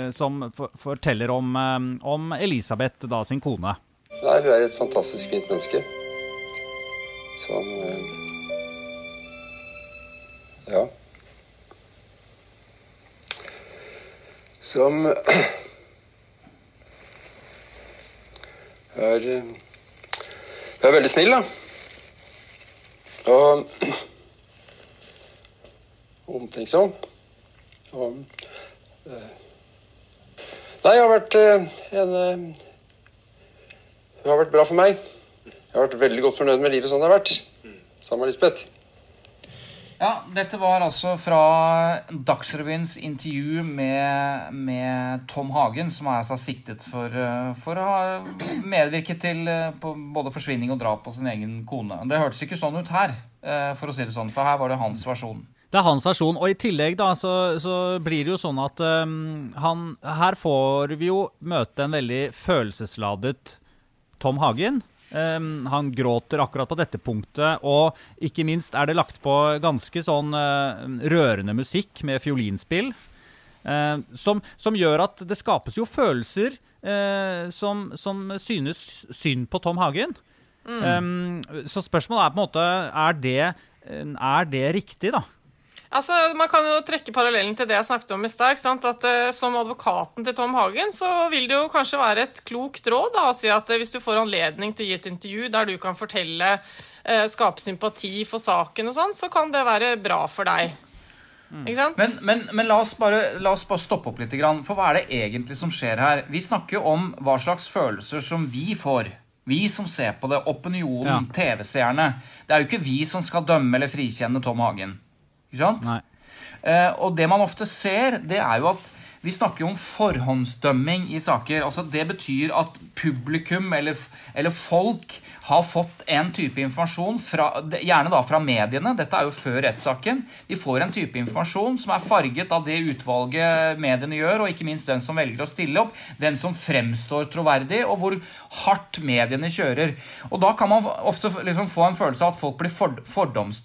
eh, som for, forteller om, eh, om Elisabeth, da sin kone. Nei, hun er et fantastisk fint menneske. Som eh, Ja. Som [clears throat] er eh, er veldig snill, da. Og omtenksom. Og eh, Nei, jeg har vært eh, en eh, hun har vært bra for meg. Jeg har vært veldig godt fornøyd med livet sånn det har vært. Sammen med Lisbeth. Ja, dette var altså fra Dagsrevyens intervju med, med Tom Hagen, som er altså siktet for, eh, for å ha medvirket til eh, både forsvinning og drap på sin egen kone. Det hørtes ikke sånn ut her, eh, for å si det sånn, for her var det hans versjon. Det er hans versjon. Og i tillegg da, så, så blir det jo sånn at um, han Her får vi jo møte en veldig følelsesladet Tom Hagen. Um, han gråter akkurat på dette punktet, og ikke minst er det lagt på ganske sånn uh, rørende musikk med fiolinspill. uh, som, som gjør at det skapes jo følelser uh, som, som synes synd på Tom Hagen. Um, så spørsmålet er på en måte Er det, er det riktig, da? Altså, Man kan jo trekke parallellen til det jeg snakket om i stad. At uh, Som advokaten til Tom Hagen så vil det jo kanskje være et klokt råd da, å si at uh, hvis du får anledning til å gi et intervju der du kan fortelle, uh, skape sympati for saken og sånn, så kan det være bra for deg. Ikke sant? Men, men, men la, oss bare, la oss bare stoppe opp litt, for hva er det egentlig som skjer her? Vi snakker jo om hva slags følelser som vi får. Vi som ser på det, opinionen, TV-seerne. Det er jo ikke vi som skal dømme eller frikjenne Tom Hagen. Ikke sant? Eh, og det man ofte ser, det er jo at vi snakker jo om forhåndsdømming i saker. altså Det betyr at publikum eller, eller folk har fått en type informasjon, fra, gjerne da fra mediene. Dette er jo før rettssaken. De får en type informasjon som er farget av det utvalget mediene gjør, og ikke minst den som velger å stille opp, hvem som fremstår troverdig, og hvor hardt mediene kjører. Og da kan man ofte liksom få en følelse av at folk blir for,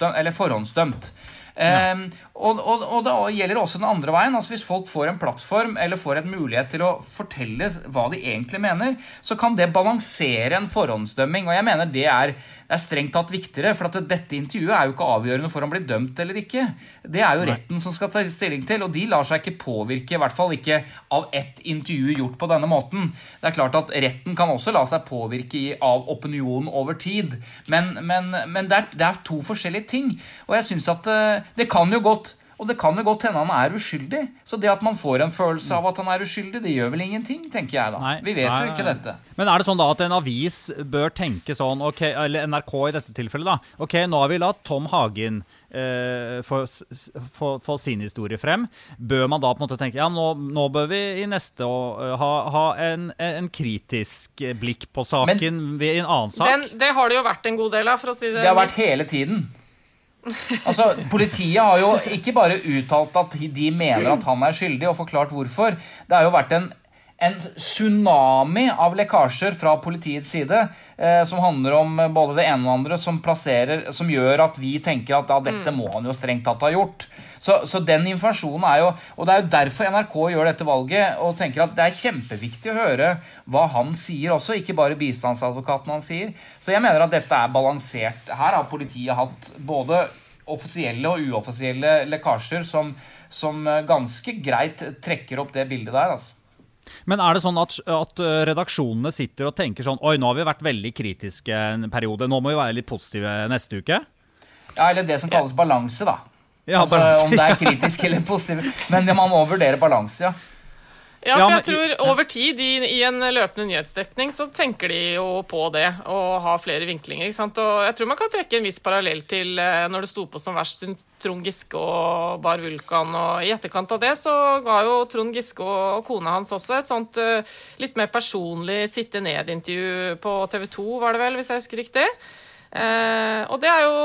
eller forhåndsdømt. Um, og, og, og det gjelder også den andre veien. altså Hvis folk får en plattform eller får en mulighet til å fortelle hva de egentlig mener, så kan det balansere en forhåndsdømming. Og jeg mener det er, er strengt tatt viktigere, for at dette intervjuet er jo ikke avgjørende for om han blir dømt eller ikke. Det er jo retten som skal ta stilling til, og de lar seg ikke påvirke, i hvert fall ikke av ett intervju gjort på denne måten. Det er klart at retten kan også la seg påvirke av opinionen over tid, men, men, men det, er, det er to forskjellige ting. Og jeg synes at eh, det kan jo godt og det kan jo godt hende han er uskyldig. Så det at man får en følelse av at han er uskyldig, det gjør vel ingenting, tenker jeg da. Nei, Vi vet nei, jo ikke nei. dette. Men er det sånn da at en avis bør tenke sånn, okay, eller NRK i dette tilfellet da, ok, nå har vi latt Tom Hagen eh, få, sin historie frem. Bør man da på en måte tenke, ja, nå, nå bør vi i neste år ha, ha en, en kritisk blikk på saken ved en annen sak? Den, det har det jo vært en god del av, for å si det Det har vært hele tiden. Altså, Politiet har jo ikke bare uttalt at de mener at han er skyldig, og forklart hvorfor. Det har jo vært en, en tsunami av lekkasjer fra politiets side eh, som handler om både det ene og det andre, som, plasserer, som gjør at vi tenker at ja, dette må han jo strengt tatt ha gjort. Så, så, den informasjonen er jo Og det er jo derfor NRK gjør dette valget og tenker at det er kjempeviktig å høre hva han sier også, ikke bare bistandsadvokaten han sier. Så jeg mener at dette er balansert. Her har politiet hatt både offisielle og uoffisielle lekkasjer som, som ganske greit trekker opp det bildet der. altså. Men er det sånn at, at, redaksjonene sitter og tenker sånn Oi, nå har vi vært veldig kritiske en periode. Nå må vi være litt positive neste uke? Ja, eller det som kalles balanse, da. Ja, altså, balanse. Om det er [laughs] kritisk eller positivt. Men man må vurdere balanse, ja. Ja, for jeg tror over tid i, i, en løpende nyhetsdekning så tenker de jo på det og har flere vinklinger. ikke sant? Og jeg tror man kan trekke en viss parallell til eh, når det sto på som verst Trond Giske og Bar Vulkan. Og i etterkant av det så ga jo Trond Giske og kona hans også et sånt eh, litt mer personlig sitte ned-intervju på TV 2, var det vel, hvis jeg husker riktig. Eh, og det er jo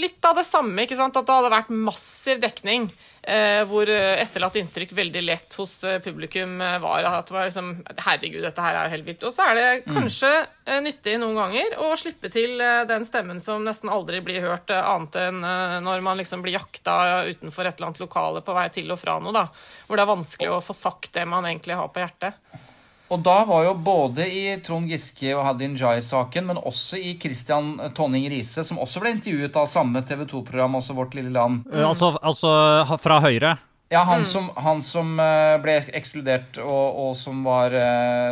litt av det samme, ikke sant? at det hadde vært massiv dekning. Eh, hvor etterlatt inntrykk veldig lett hos eh, publikum eh, var at det var liksom Herregud, dette her er jo helt vilt. Og så er det kanskje mm. nyttig noen ganger å slippe til den stemmen som nesten aldri blir hørt, annet enn når man liksom blir jakta utenfor et eller annet lokale på vei til og fra noe, da. Hvor det er vanskelig å få sagt det man egentlig har på hjertet. Og da var jo både i Trond Giske og Hadin Jai-saken, men også i Christian Tonning Riise, som også ble intervjuet av samme TV 2-program, også Vårt lille land. Mm. Altså, altså, fra Høyre? Ja, han som, han som ble ekskludert, og, og, som var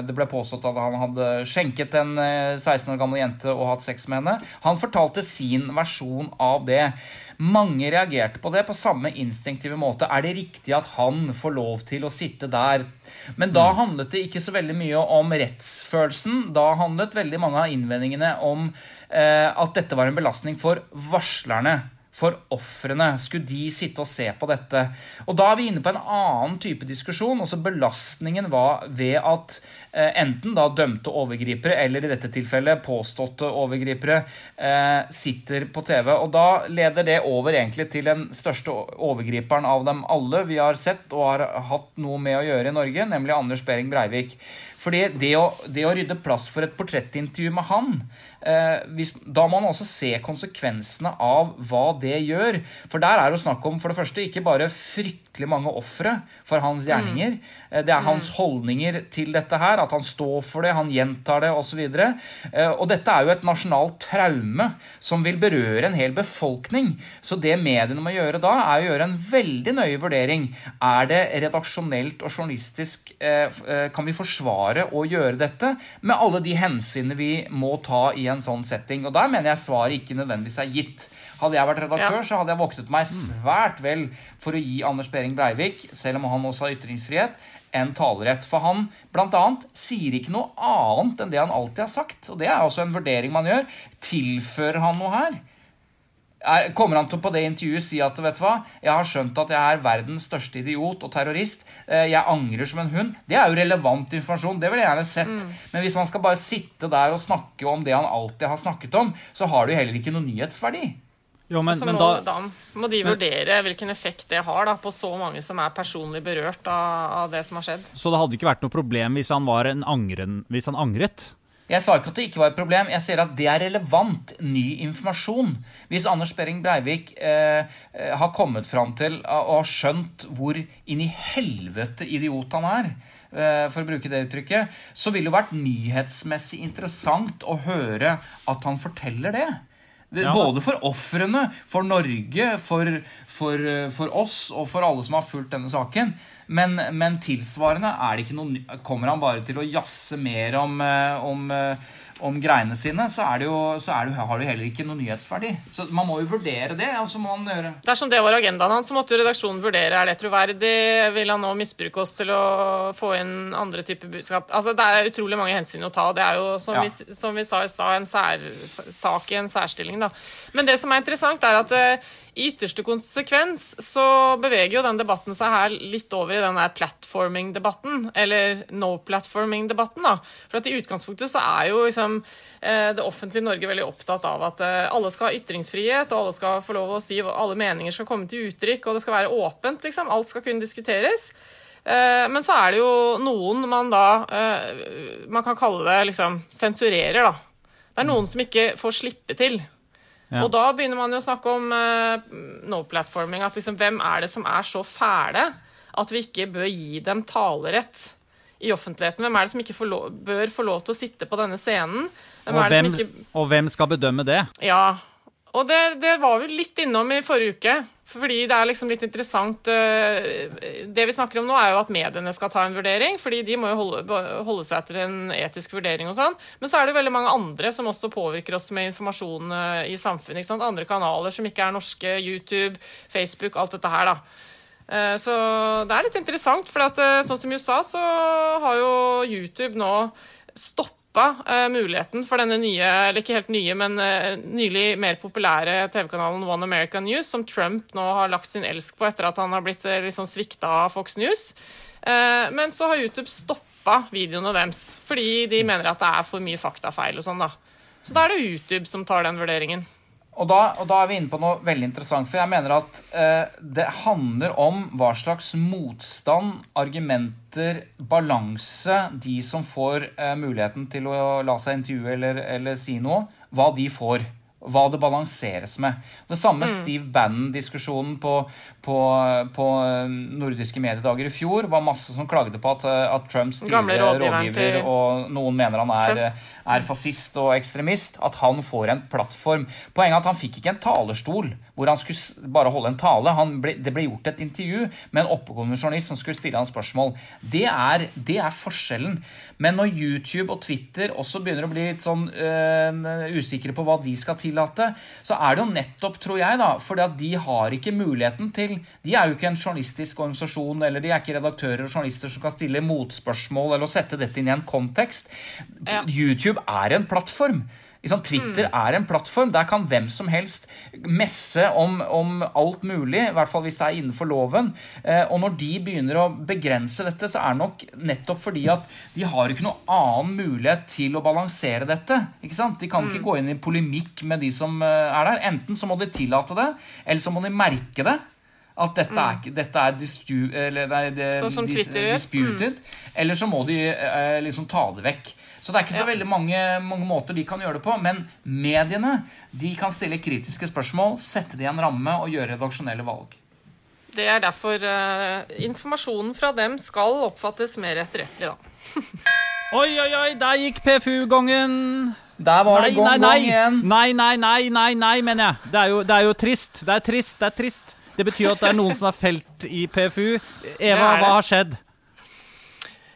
Det ble påstått at han hadde skjenket en 16 år gammel jente og hatt sex med henne. Han fortalte sin versjon av det. Mange reagerte på det på samme instinktive måte. Er det riktig at han får lov til å sitte der men da handlet det ikke så veldig mye om rettsfølelsen. Da handlet veldig mange av innvendingene om eh, at dette var en belastning for varslerne for ofrene? Skulle de sitte og se på dette? Og Da er vi inne på en annen type diskusjon. også Belastningen var ved at eh, enten da dømte overgripere, eller i dette tilfellet påståtte overgripere, eh, sitter på TV. Og Da leder det over egentlig til den største overgriperen av dem alle vi har sett og har hatt noe med å gjøre i Norge, nemlig Anders Behring Breivik. Fordi det å, det å rydde plass for et portrettintervju med han hvis, Da må man også se konsekvensene av hva det gjør. For der er det snakk om for det første ikke bare fryktelig mange ofre for hans gjerninger. Mm. Eh, det er hans mm. holdninger til dette her, at han står for det, han gjentar det osv. Og, eh, og dette er jo et nasjonalt traume som vil berøre en hel befolkning. Så det mediene må gjøre da, er å gjøre en veldig nøye vurdering. Er det redaksjonelt og journalistisk eh Kan vi forsvare å gjøre dette med alle de hensynene vi må ta i en sånn setting? Og der mener jeg svaret ikke nødvendigvis er gitt. Hadde jeg vært redaktør, ja. så hadde jeg voktet meg svært vel for å gi Anders Behring Breivik, selv om han også har ytringsfrihet, en talerett. For han bl.a. sier ikke noe annet enn det han alltid har sagt. Og det er også en vurdering man gjør. Tilfører han noe her? Er, kommer han til på det intervjuet si at vet du hva, jeg har skjønt at jeg er verdens største idiot og terrorist. Eh, jeg angrer som en hund. Det er jo relevant informasjon. Det vil jeg gjerne sett. Mm. Men hvis man skal bare sitte der og snakke om det han alltid har snakket om, så har det jo heller ikke noen nyhetsverdi. Jo, men, men må, da, da, må de vurdere hvilken effekt det har da, på så mange som er personlig berørt av, av, det som har skjedd. Så det hadde ikke vært noe problem hvis han, var en angren, hvis han angret? Jeg sa ikke at det ikke var et problem. Jeg sier at det er relevant, ny informasjon. Hvis Anders Behring Breivik eh, eh har kommet fram til og har skjønt hvor inn i helvete idiot han er, eh, for å bruke det uttrykket, så ville det vært nyhetsmessig interessant å høre at han forteller det. Ja. Både for ofrene, for Norge, for, for, for, oss og for alle som har fulgt denne saken. Men, men tilsvarende noe, kommer han bare til å jazze mer om, eh, om eh, om greiene sine, så, det jo, så det, har det heller ikke noe nyhetsverdi. Så man må jo vurdere det. og så må man gjøre... Dersom det var agendaen hans, så måtte jo redaksjonen vurdere er det troverdig. Vil han nå misbruke oss til å få inn andre typer budskap? Altså, Det er utrolig mange hensyn å ta. Det er jo, som, ja. vi, som vi, sa i stad, en sær, sak i en særstilling. da. Men det som er interessant, er at uh, i ytterste konsekvens så beveger jo den debatten seg her litt over i den der platforming-debatten, eller no platforming-debatten. da. For i utgangspunktet så er jo liksom, eh, det offentlige Norge veldig opptatt av at eh, alle skal ha ytringsfrihet, og alle skal få lov å si alle meninger skal komme til uttrykk, og det skal være åpent. liksom. Alt skal kunne diskuteres. Eh, men så er det jo noen man da Man kan kalle det liksom sensurerer, da. Det er noen som ikke får slippe til. Ja. Og da begynner man jo å snakke om uh, no-platforming. At liksom, hvem er det som er så fæle at vi ikke bør gi dem talerett i offentligheten? Hvem er det som ikke får lov, bør få lov til å sitte på denne scenen? Hvem Og hvem, som ikke og hvem skal bedømme det? Ja. Og det, det var vi litt innom i forrige uke. Fordi det er liksom litt interessant eh, Det vi snakker om nå, er jo at mediene skal ta en vurdering. fordi de må jo holde, holde seg etter en etisk vurdering og sånn. Men så er det veldig mange andre som også påvirker oss med informasjon eh, i samfunnet. Andre kanaler som ikke er norske. YouTube, Facebook, alt dette her, da. Eh, Så det er litt interessant, for at, sånn som i USA så har jo YouTube nå stoppa eh, muligheten for denne nye, eller ikke helt nye, men eh, nylig mer populære TV-kanalen One American News, som Trump nå har lagt sin elsk på etter at han har blitt eh, litt sånn svikta av Fox News. Men så har YouTube stoppa videoene deres, fordi de mener at det er for mye faktafeil og sånn, da. Så da er det YouTube som tar den vurderingen. Og da, og da er vi inne på noe veldig interessant, for jeg mener at eh, det handler om hva slags motstand, argumenter, balanse de som får eh, muligheten til å la seg intervjue eller, eller si noe, hva de får. Hva det balanseres med. Det samme Steve Bannon-diskusjonen på, på, på eh, nordiske mediedager i fjor. var masse som klagde på at, eh, at Trumps tidligere rådgiver til og noen mener han er, er fascist og ekstremist, at han får en plattform. Poenget er at han fikk ikke en talerstol hvor han skulle bare holde en tale. Han ble, det ble gjort et intervju med en oppegående journalist som skulle stille han spørsmål. Det er, det er forskjellen. Men når YouTube og Twitter også begynner å bli litt sånn øh, usikre på hva de skal tillate, så er det jo nettopp, tror jeg, da, fordi at de har ikke muligheten til De er jo ikke en journalistisk organisasjon, eller de er ikke redaktører og journalister som kan stille motspørsmål eller sette dette inn i en kontekst. Ja. YouTube er en plattform. Ikke sant? Twitter er en plattform. Der kan hvem som helst messe om, om alt mulig, i hvert fall hvis det er innenfor loven. Eh, og når de begynner å begrense dette, så er det nok nettopp fordi at de har ikke noen annen mulighet til å balansere dette. Ikke sant? De kan ikke gå inn i polemikk med de som eh, er der. Enten så må de tillate det, eller så må de merke det. At dette er, ikke- dette er dispu, eller, nei, det, Sånn som dis- Twitter disputed. Eller så må de eh, liksom ta det vekk. Så det er ikke så Ja. veldig mange, mange måter de kan gjøre det på. Men mediene de kan stille kritiske spørsmål, sette det i en ramme og gjøre redaksjonelle valg. Det er derfor uh, informasjonen fra dem skal oppfattes mer etterrettelig, da. [laughs] Oi, oi, oi, der gikk PFU-gongen. Der var det gong, nei, nei. igjen. Nei, nei, nei, nei, nei, mener jeg. Det er, jo, det er jo trist. Det er trist, det er trist. Det betyr at det er noen som er felt i PFU. Eva, hva har skjedd?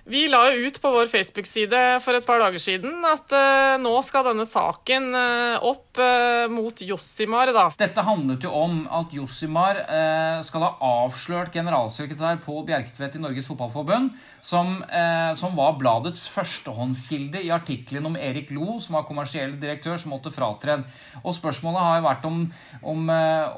Vi la jo ut på vår Facebook-side for et par dager siden at eh, nå skal denne saken eh, opp eh, mot Jossimar, da. Dette handlet jo om at Jossimar eh, skal ha avslørt generalsekretær Pål Bjerketvedt i Norges Fotballforbund, som, eh, som var bladets førstehåndskilde i artikkelen om Erik Lo, som var kommersiell direktør, som måtte fratre. Og spørsmålet har jo vært om, om,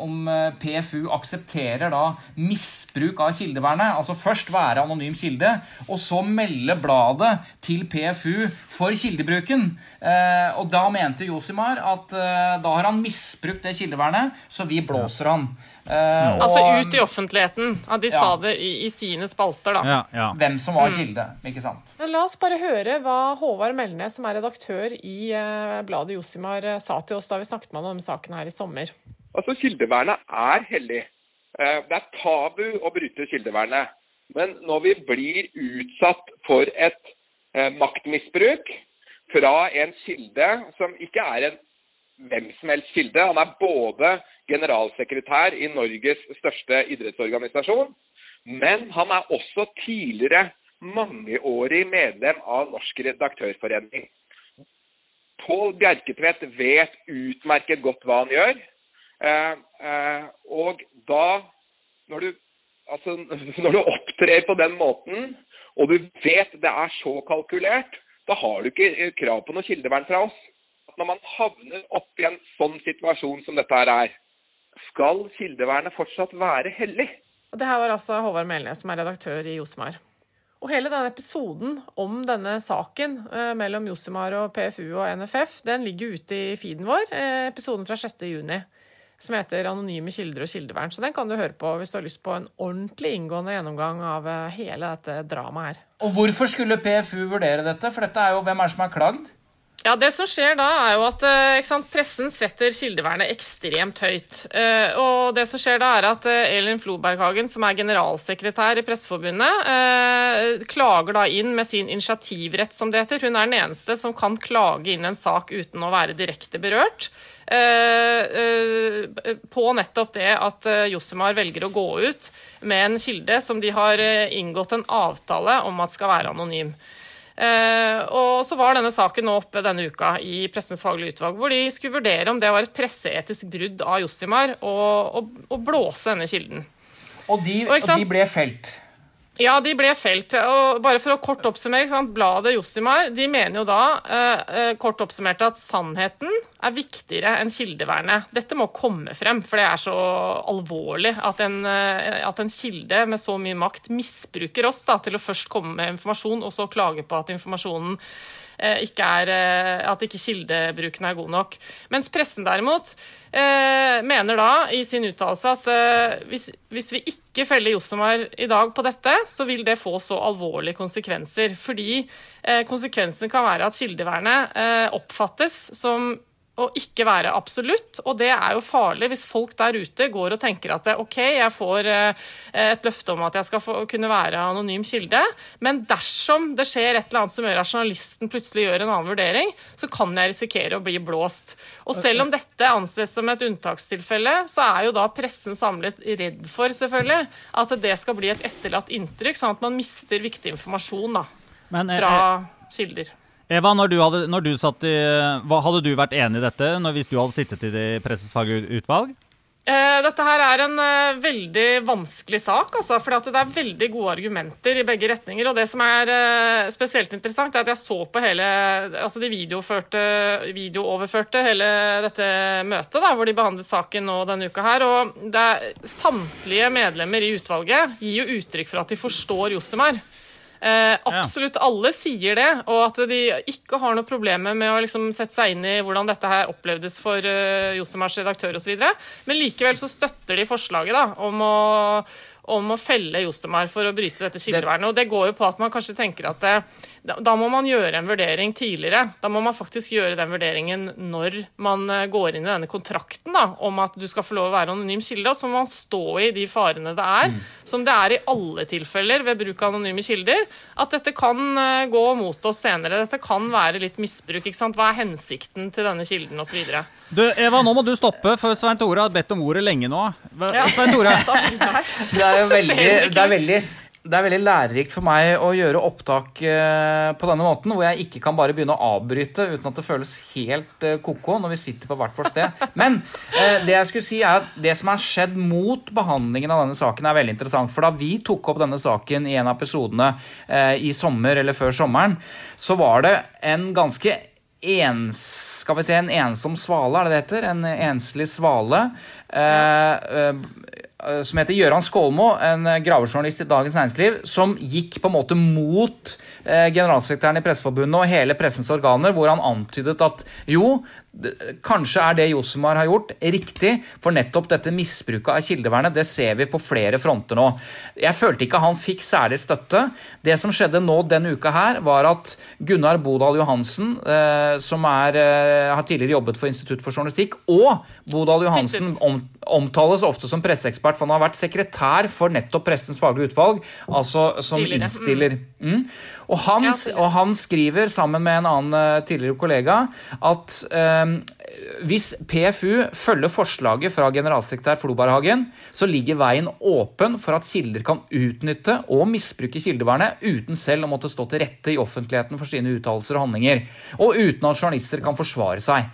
om PFU aksepterer da misbruk av kildevernet. Altså først være anonym kilde, og så melde bladet til PFU for kildebruken. Eh, og da mente Josimar at da har han misbrukt det kildevernet, så vi blåser han. Uh, Altså og ut i offentligheten. Ja, de Ja. sa det i, i sine spalter, da. Ja, ja. hvem som var kilde, ikke sant? Men La oss bare høre hva Håvard Melnes, som er redaktør i uh, bladet Josimar, eh, sa til oss da vi snakket med ham om saken her i sommer. Altså, Kildevernet er hellig. Uh, Det er tabu å bryte kildevernet. Men når vi blir utsatt for et eh, maktmisbruk fra en kilde som ikke er en hvem som helst kilde, han er både generalsekretær i Norges største idrettsorganisasjon, men han er også tidligere mangeårig medlem av Norsk redaktørforening. Pål Bjerketvedt vet utmerket godt hva han gjør. Eh, eh, og da, når du, altså, [laughs] når du opptrer på den måten, og du vet det er så kalkulert, da har du ikke eh, krav på noe kildevern fra oss. Når man havner opp i en sånn situasjon som dette her er, skal kildevernet fortsatt være hellig? Det her var altså Håvard Melnes, som er redaktør i Josemar. Og hele denne episoden om denne saken eh, mellom Josimar og PFU og NFF, den ligger ute i feeden vår, eh, episoden fra 6. juni, som heter 'Anonyme kilder og kildevern'. Så den kan du høre på hvis du har lyst på en ordentlig inngående gjennomgang av eh, hele dette dramaet her. Og hvorfor skulle PFU vurdere dette? For dette er jo hvem er det som har klagd? Ja, Det som skjer da, er jo at eh, sant, pressen setter kildevernet ekstremt høyt. Eh, og det som skjer da, er at eh, Elin Floberghagen, som er generalsekretær i Presseforbundet, klager da inn med sin initiativrett, som det heter. Hun er den eneste som kan klage inn en sak uten å være direkte berørt. På nettopp det at Josimar velger å gå ut med en kilde som de har inngått en avtale om at skal være anonym. Eh, og så var denne saken nå oppe denne uka i Pressens faglige utvalg, hvor de skulle vurdere om det var et presseetisk brudd av Josimar å, blåse denne kilden. Og de, og de ble felt. Ja, de ble felt. Og bare for å kort oppsummere, bladet Josimar de mener jo da, eh, eh, kort oppsummert, at sannheten er viktigere enn kildevernet. Dette må komme frem, for det er så alvorlig at en, eh, at en kilde med så mye makt misbruker oss da, til å først komme med informasjon, og så klage på at informasjonen ikke er, eh, at ikke kildebruken er god nok. Mens pressen derimot eh, mener da i sin uttalelse at eh, hvis, hvis vi ikke feller Jossemar i dag på dette, så vil det få så alvorlige konsekvenser. Fordi eh, konsekvensen kan være at kildevernet eh, oppfattes som å ikke være absolutt, og det er jo farlig hvis folk der ute går og tenker at ok, jeg får eh, et løfte om at jeg skal få, kunne være anonym kilde, men dersom det skjer et eller annet som gjør at journalisten plutselig gjør en annen vurdering, så kan jeg risikere å bli blåst. Og selv om dette anses som et unntakstilfelle, så er jo da pressen samlet redd for selvfølgelig at det skal bli et etterlatt inntrykk, sånn at man mister viktig informasjon da, eh, fra eh, kilder. Eva, når du, hadde, når du satt i Hadde du vært enig i dette når, hvis du hadde sittet i det Pressens fagutvalg? Eh, Dette her er en eh, veldig vanskelig sak, altså, for det er veldig gode argumenter i begge retninger. og Det som er eh, spesielt interessant, er at jeg så på hele altså De videooverførte hele dette møtet da, hvor de behandlet saken nå denne uka. her, og er, Samtlige medlemmer i utvalget gir jo uttrykk for at de forstår Josemar. Eh, absolutt alle sier det, og at de ikke har noe problemer med å liksom sette seg inn i hvordan dette her opplevdes for uh, Josemars redaktør osv. Men likevel så støtter de forslaget da, om å, om å felle Josemar for å bryte dette kildevernet. Og det går jo på at man kanskje tenker at det, da, må man gjøre en vurdering tidligere. Da må man faktisk gjøre den vurderingen når man eh, går inn i denne kontrakten da, om at du skal få lov å være anonym kilde. Og så må man stå i de farene det er, som det er i alle tilfeller ved bruk av anonyme kilder, at dette kan eh, gå mot oss senere. Dette kan være litt misbruk. ikke sant? Hva er hensikten til denne kilden osv.? Du, Eva, nå må du stoppe, for Svein Tore har bedt om ordet lenge nå. Svein Tore, [laughs] Det er jo veldig, det er veldig, det er veldig lærerikt for meg å gjøre opptak eh, på denne måten, hvor jeg ikke kan bare begynne å avbryte uten at det føles helt eh, ko-ko når vi sitter på hvert vårt sted. Men eh, det jeg skulle si er at det som har skjedd mot behandlingen av denne saken, er veldig interessant. For da vi tok opp denne saken i en av episodene i sommer eller før sommeren, så var det en ganske ens, skal vi si, en ensom svale, er det det heter? En enslig svale. Eh, som heter Gøran Skålmo, en eh, gravejournalist i Dagens Næringsliv, som gikk på en måte mot eh, generalsekretæren i Presseforbundet og hele pressens organer, hvor han antydet at jo, kanskje er det Josemar har gjort, riktig, for nettopp dette misbruket av kildevernet, det ser vi på flere fronter nå. Jeg følte ikke han fikk særlig støtte. Det som skjedde nå denne uka her, var at Gunnar Bodal Johansen, eh, som er, eh, har tidligere jobbet for Institutt for journalistikk, og Bodal Johansen om, omtales ofte som presseekspert, for han har vært sekretær for nettopp Pressens faglige utvalg, altså som Tidligere, innstiller. Mm. Og, han, og han skriver sammen med en annen eh, tidligere kollega at eh, hvis PFU følger forslaget fra generalsekretær Floberhagen, så ligger veien åpen for at kilder kan utnytte og misbruke kildevernet uten selv å måtte stå til rette i offentligheten for sine uttalelser og handlinger, og uten at journalister kan forsvare seg.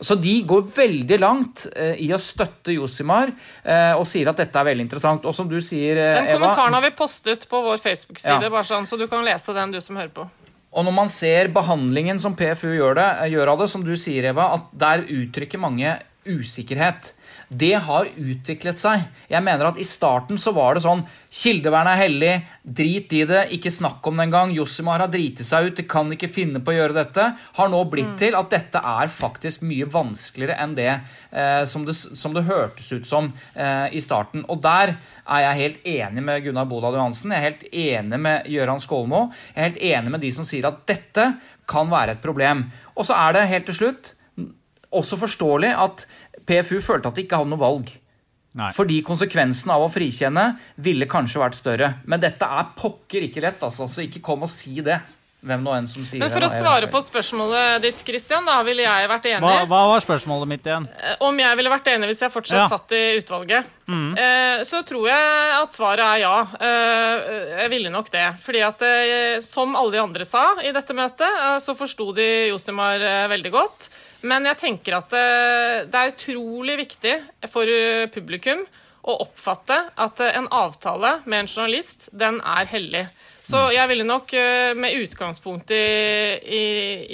Så de går veldig langt eh, i å støtte Josimar eh, og sier at dette er veldig interessant. Og som du sier, Eva Den kommentaren har vi postet på vår Facebook-side, Ja. sånn, så du kan lese den, du som hører på. Og når man ser behandlingen som PFU gjør, det, gjør av det, som du sier, Eva, at der uttrykker mange usikkerhet. Det har utviklet seg. Jeg mener at I starten så var det sånn Kildevern er hellig, drit i det, ikke snakk om det engang. Josimar har driti seg ut, de kan ikke finne på å gjøre dette. Har nå blitt til at dette er faktisk mye vanskeligere enn det, eh, som, det som det hørtes ut som eh, i starten. Og der er jeg helt enig med Gunnar Bodal Johansen, jeg er helt enig med Gøran Skålmo. Jeg er helt enig med de som sier at dette kan være et problem. Og så er det helt til slutt også forståelig at PFU følte at de ikke hadde noe valg. Nei. Fordi konsekvensen av å frikjenne ville kanskje vært større. Men dette er pokker ikke lett, altså. Så ikke kom og si det. Hvem nå enn som sier Men for det. å svare på spørsmålet ditt, Christian, da ville jeg vært enig. Hva, hva var spørsmålet mitt igjen? Eh, Om jeg ville vært enig hvis jeg fortsatt Ja. Satt i utvalget, Mm. så tror jeg at svaret er ja. Eh, jeg ville nok det. Fordi at eh, som alle de andre sa i dette møtet, eh, så forsto de Josimar eh, veldig godt. Men jeg tenker at det, det er utrolig viktig for eh, publikum å oppfatte at eh, en avtale med en journalist, den er hellig. Så jeg ville nok eh, med utgangspunkt i, i,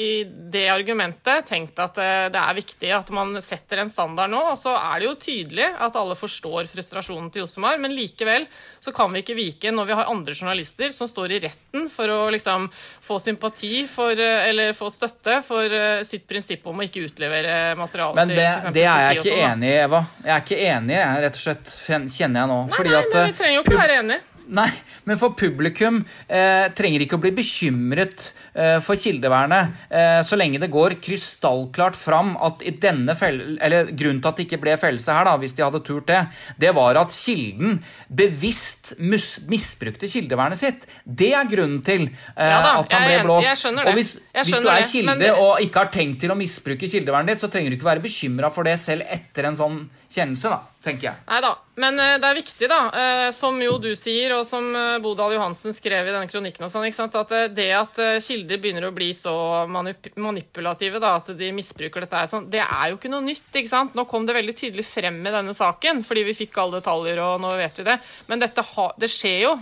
i det argumentet tenkt at eh, det er viktig at man setter en standard nå. Og så er det jo tydelig at alle forstår frustrasjonen til Josemar, men likevel så kan vi ikke vike når vi har andre journalister som står i retten for å liksom få sympati for, eh, eller få støtte for sitt prinsipp om å ikke utlevere materiale Men til det, eksempel det er jeg ikke sånn, enig i, Eva. Jeg er ikke enig, jeg, rett og slett, kjenner jeg nå. Nei, nei, at, men vi trenger jo ikke være enige. Nei, men for publikum eh, trenger ikke å bli bekymret eh, for kildevernet eh, så lenge det går krystallklart fram at i denne eller grunnen til at det ikke ble fellelse her, da, hvis de hadde turt det, det var at kilden bevisst misbrukte kildevernet sitt. Det er grunnen til eh, Ja da, at han ble blåst. Jeg skjønner det. Og hvis, Jeg hvis du er det, kilde men det- og ikke har tenkt til å misbruke kildevernet ditt, så trenger du ikke være bekymra for det selv etter en sånn kjennelse, da, tenker jeg. Nei da. Men eh, det er viktig, da, eh, som jo du sier, og som eh, Bodal Johansen skrev i denne kronikken, og sånn, ikke sant? at det at kilder begynner å bli så manip manipulative, da, at de misbruker dette, sånn, det er jo ikke noe nytt. ikke sant? Nå kom det veldig tydelig frem i denne saken, fordi vi fikk alle detaljer, og nå vet vi det. Men dette det skjer jo.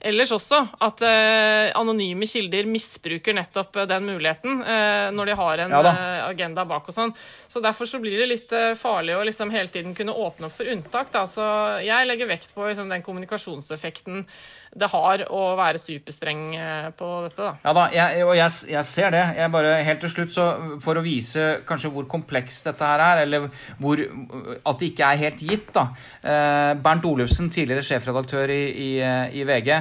Ellers også at eh, anonyme kilder misbruker nettopp eh, den muligheten eh, når de har en Ja eh, agenda bak og sånn. Så derfor så blir det litt eh, farlig å liksom hele tiden kunne åpne opp for unntak. Da. Så jeg legger vekt på liksom, den kommunikasjonseffekten det har å være superstreng eh, på dette. Da. Ja da, jeg, og jeg, jeg ser det. Jeg bare, helt til slutt, så For å vise kanskje hvor komplekst dette her er, eller hvor, at det ikke er helt gitt da. Eh, Bernt Olufsen, tidligere sjefredaktør i, i, i VG,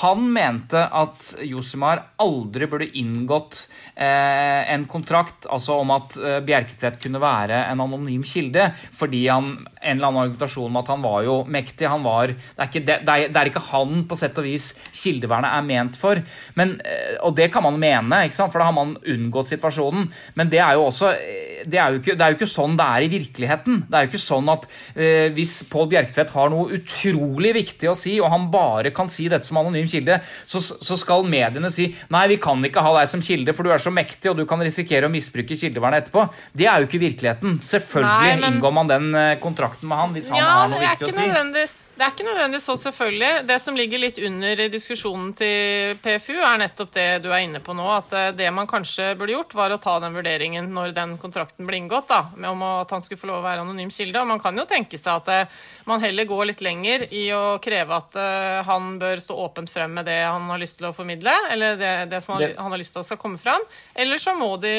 han mente at Josimar aldri burde inngått eh, en kontrakt altså om at eh, Bjerketvedt kunne være en anonym kilde, fordi han en eller annen argumentasjon med at han var jo mektig. han var, Det er ikke, det, det er, det er ikke han på sett og vis kildevernet er ment for. Men, eh, og det kan man mene, for da har man unngått situasjonen. Men det er jo også eh, det er, jo ikke, det er jo ikke sånn det er i virkeligheten. Det er jo ikke sånn at eh, hvis Pål Bjerktvedt har noe utrolig viktig å si, og han bare kan si dette som anonym kilde, så, så skal mediene si nei, vi kan ikke ha deg som kilde, for du er så mektig, og du kan risikere å misbruke kildevernet etterpå. Det er jo ikke virkeligheten. Selvfølgelig Nei, men- inngår man den eh, kontrakten med han hvis han Ja, har noe viktig å si. Ja, det er ikke nødvendigvis det er ikke nødvendigvis så selvfølgelig. Det som ligger litt under diskusjonen til PFU, er nettopp det du er inne på nå. At eh, det man kanskje burde gjort, var å ta den vurderingen når den kontrakten ble inngått, da, med om at han skulle få lov å være anonym kilde. Og man kan jo tenke seg at eh, man heller går litt lenger i å kreve at eh, han bør stå åpent frem med det han har lyst til å formidle, eller det, det som han, han har lyst til å skal komme fram. Eller så må de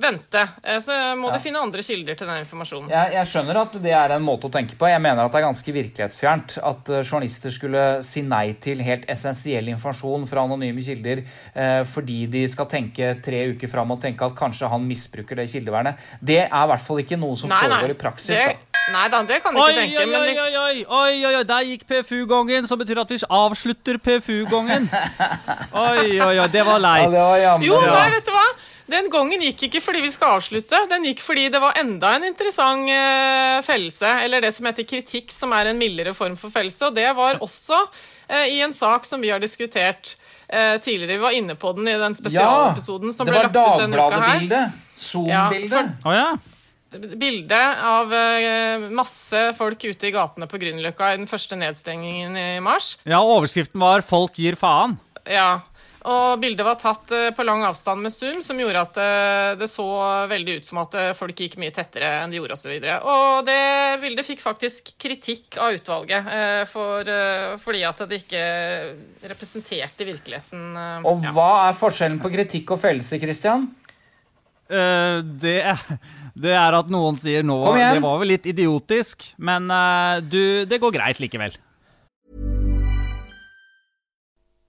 vente. Eh, Så må du finne andre kilder til den informasjonen. Jeg, jeg skjønner at det er en måte å tenke på. Jeg mener at det er ganske virkelighetsfjernt at eh, journalister skulle si nei til helt essensiell informasjon fra anonyme kilder eh, fordi de skal tenke tre uker fram og tenke at kanskje han misbruker det kildevernet. Det er i hvert fall ikke noe som foregår i praksis. det, da. nei da, det kan du ikke tenke. oi, men oi, oi, oi, oi, oi, der gikk PFU-gongen, som betyr at vi avslutter PFU-gongen. [laughs] Oi, oi, oi, det var Ja, leit. det var jammen Jo, nei, vet du hva? Den gongen gikk ikke fordi vi skal avslutte. Den gikk fordi det var enda en interessant eh, fellelse, eller det som heter kritikk, som er en mildere form for fellelse. Og det var også eh, i en sak som vi har diskutert eh, tidligere. Vi var inne på den i den spesialepisoden som ble lagt ut denne uka her. Dagbladet-bildet. Zoom-bildet. Ja, oh, ja. Bildet av masse folk ute i gatene på Grünerløkka i den første nedstengingen i mars. ja, overskriften var 'Folk gir faen'. Ja, Og bildet var tatt eh, på lang avstand med zoom, som gjorde at eh, det så veldig ut som at eh, folk gikk mye tettere enn de gjorde osv. Og, så og det bildet fikk faktisk kritikk av utvalget for, fordi at det ikke representerte virkeligheten. Og hva er forskjellen på kritikk og fellelse, Christian? Uh, det, det, er at noen sier nå Det var vel litt idiotisk, men uh, du, det går greit likevel.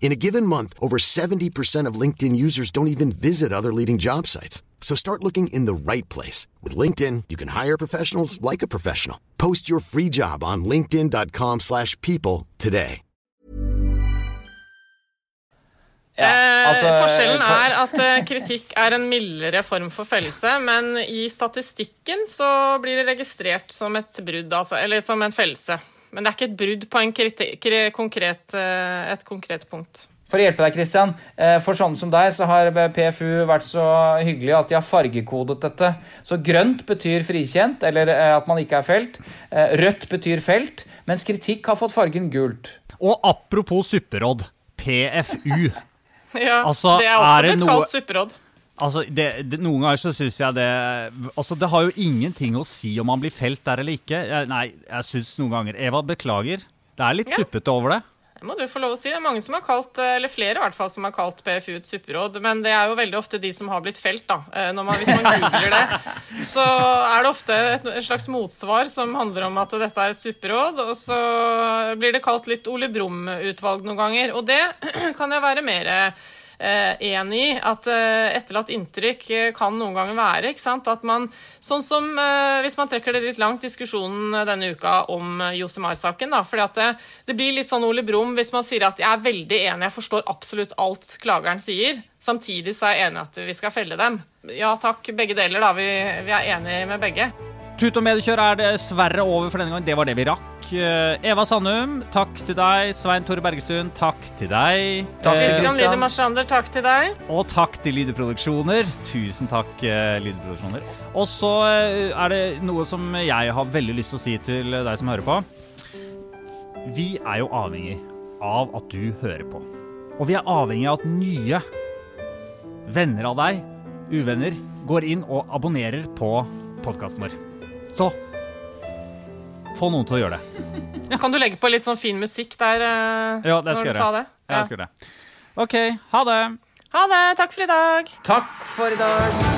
In a given month, over 70% of LinkedIn users don't even visit other leading job sites. So start looking in the right place. With LinkedIn, you can hire professionals like a professional. Post your free job on linkedin.com slash people today. Ja, eh, altså, eh, forskjellen er at eh, kritikk er en mildere form for fellelse, men i statistikken så blir det registrert som et brudd, altså, eller som en fellelse. Men det er ikke et brudd på konkret, et konkret punkt. For å hjelpe deg, Christian. Eh, for sånne som deg så har PFU vært så hyggelig at de har fargekodet dette. Så grønt betyr frikjent, eller eh, at man ikke er felt. Eh, rødt betyr felt, mens kritikk har fått fargen gult. Og apropos supperåd. PFU. [laughs] ja, altså, det er også er blitt noe... kalt supperåd. Altså, det, det, Noen ganger så syns jeg det Altså, Det har jo ingenting å si om man blir felt der eller ikke. Jeg, nei, jeg syns noen ganger Eva, beklager. Det er litt ja. suppete over det. Det må du få lov å si. Det er mange som har kalt, eller flere i hvert fall, som har kalt PFU et supperåd. Men det er jo veldig ofte de som har blitt felt, da. Eh, man, hvis man googler det, [laughs] så er det ofte et, et, slags motsvar som handler om at dette er et supperåd. Og så blir det kalt litt Ole Brumm-utvalg noen ganger. Og det [clears throat] kan jeg være mer enig i. At eh, etterlatt inntrykk eh, kan noen ganger være ikke sant? at man Sånn som hvis man trekker det litt langt, diskusjonen denne uka om Josemar-saken. da, fordi at det, det, blir litt sånn Ole Brumm hvis man sier at jeg er veldig enig, jeg forstår absolutt alt klageren sier. Samtidig så er jeg enig at vi skal felle dem. Ja takk, begge deler, da. Vi, vi er enige med begge. Tut og mediekjør er dessverre over for denne gang. Det var det vi rakk. Eh, Eva Sandum, takk til deg. Svein Tore Bergestuen, takk til deg. Takk Christian Lyde takk til deg. Og takk til Lydeproduksjoner. Tusen takk, eh, Lydeproduksjoner. Og så eh, er det noe som jeg har veldig lyst til å si til deg som hører på. Vi er jo avhengig av at du hører på. Og vi er avhengig av at nye venner av deg, uvenner, går inn og abonnerer på podkasten vår. Så få noen til å gjøre det. Ja. [laughs] Kan du legge på litt sånn fin musikk der uh, ja, det skal når du sa det? Ja, jeg skal det. OK, ha det. Ha det. Takk for i dag. Takk for i dag.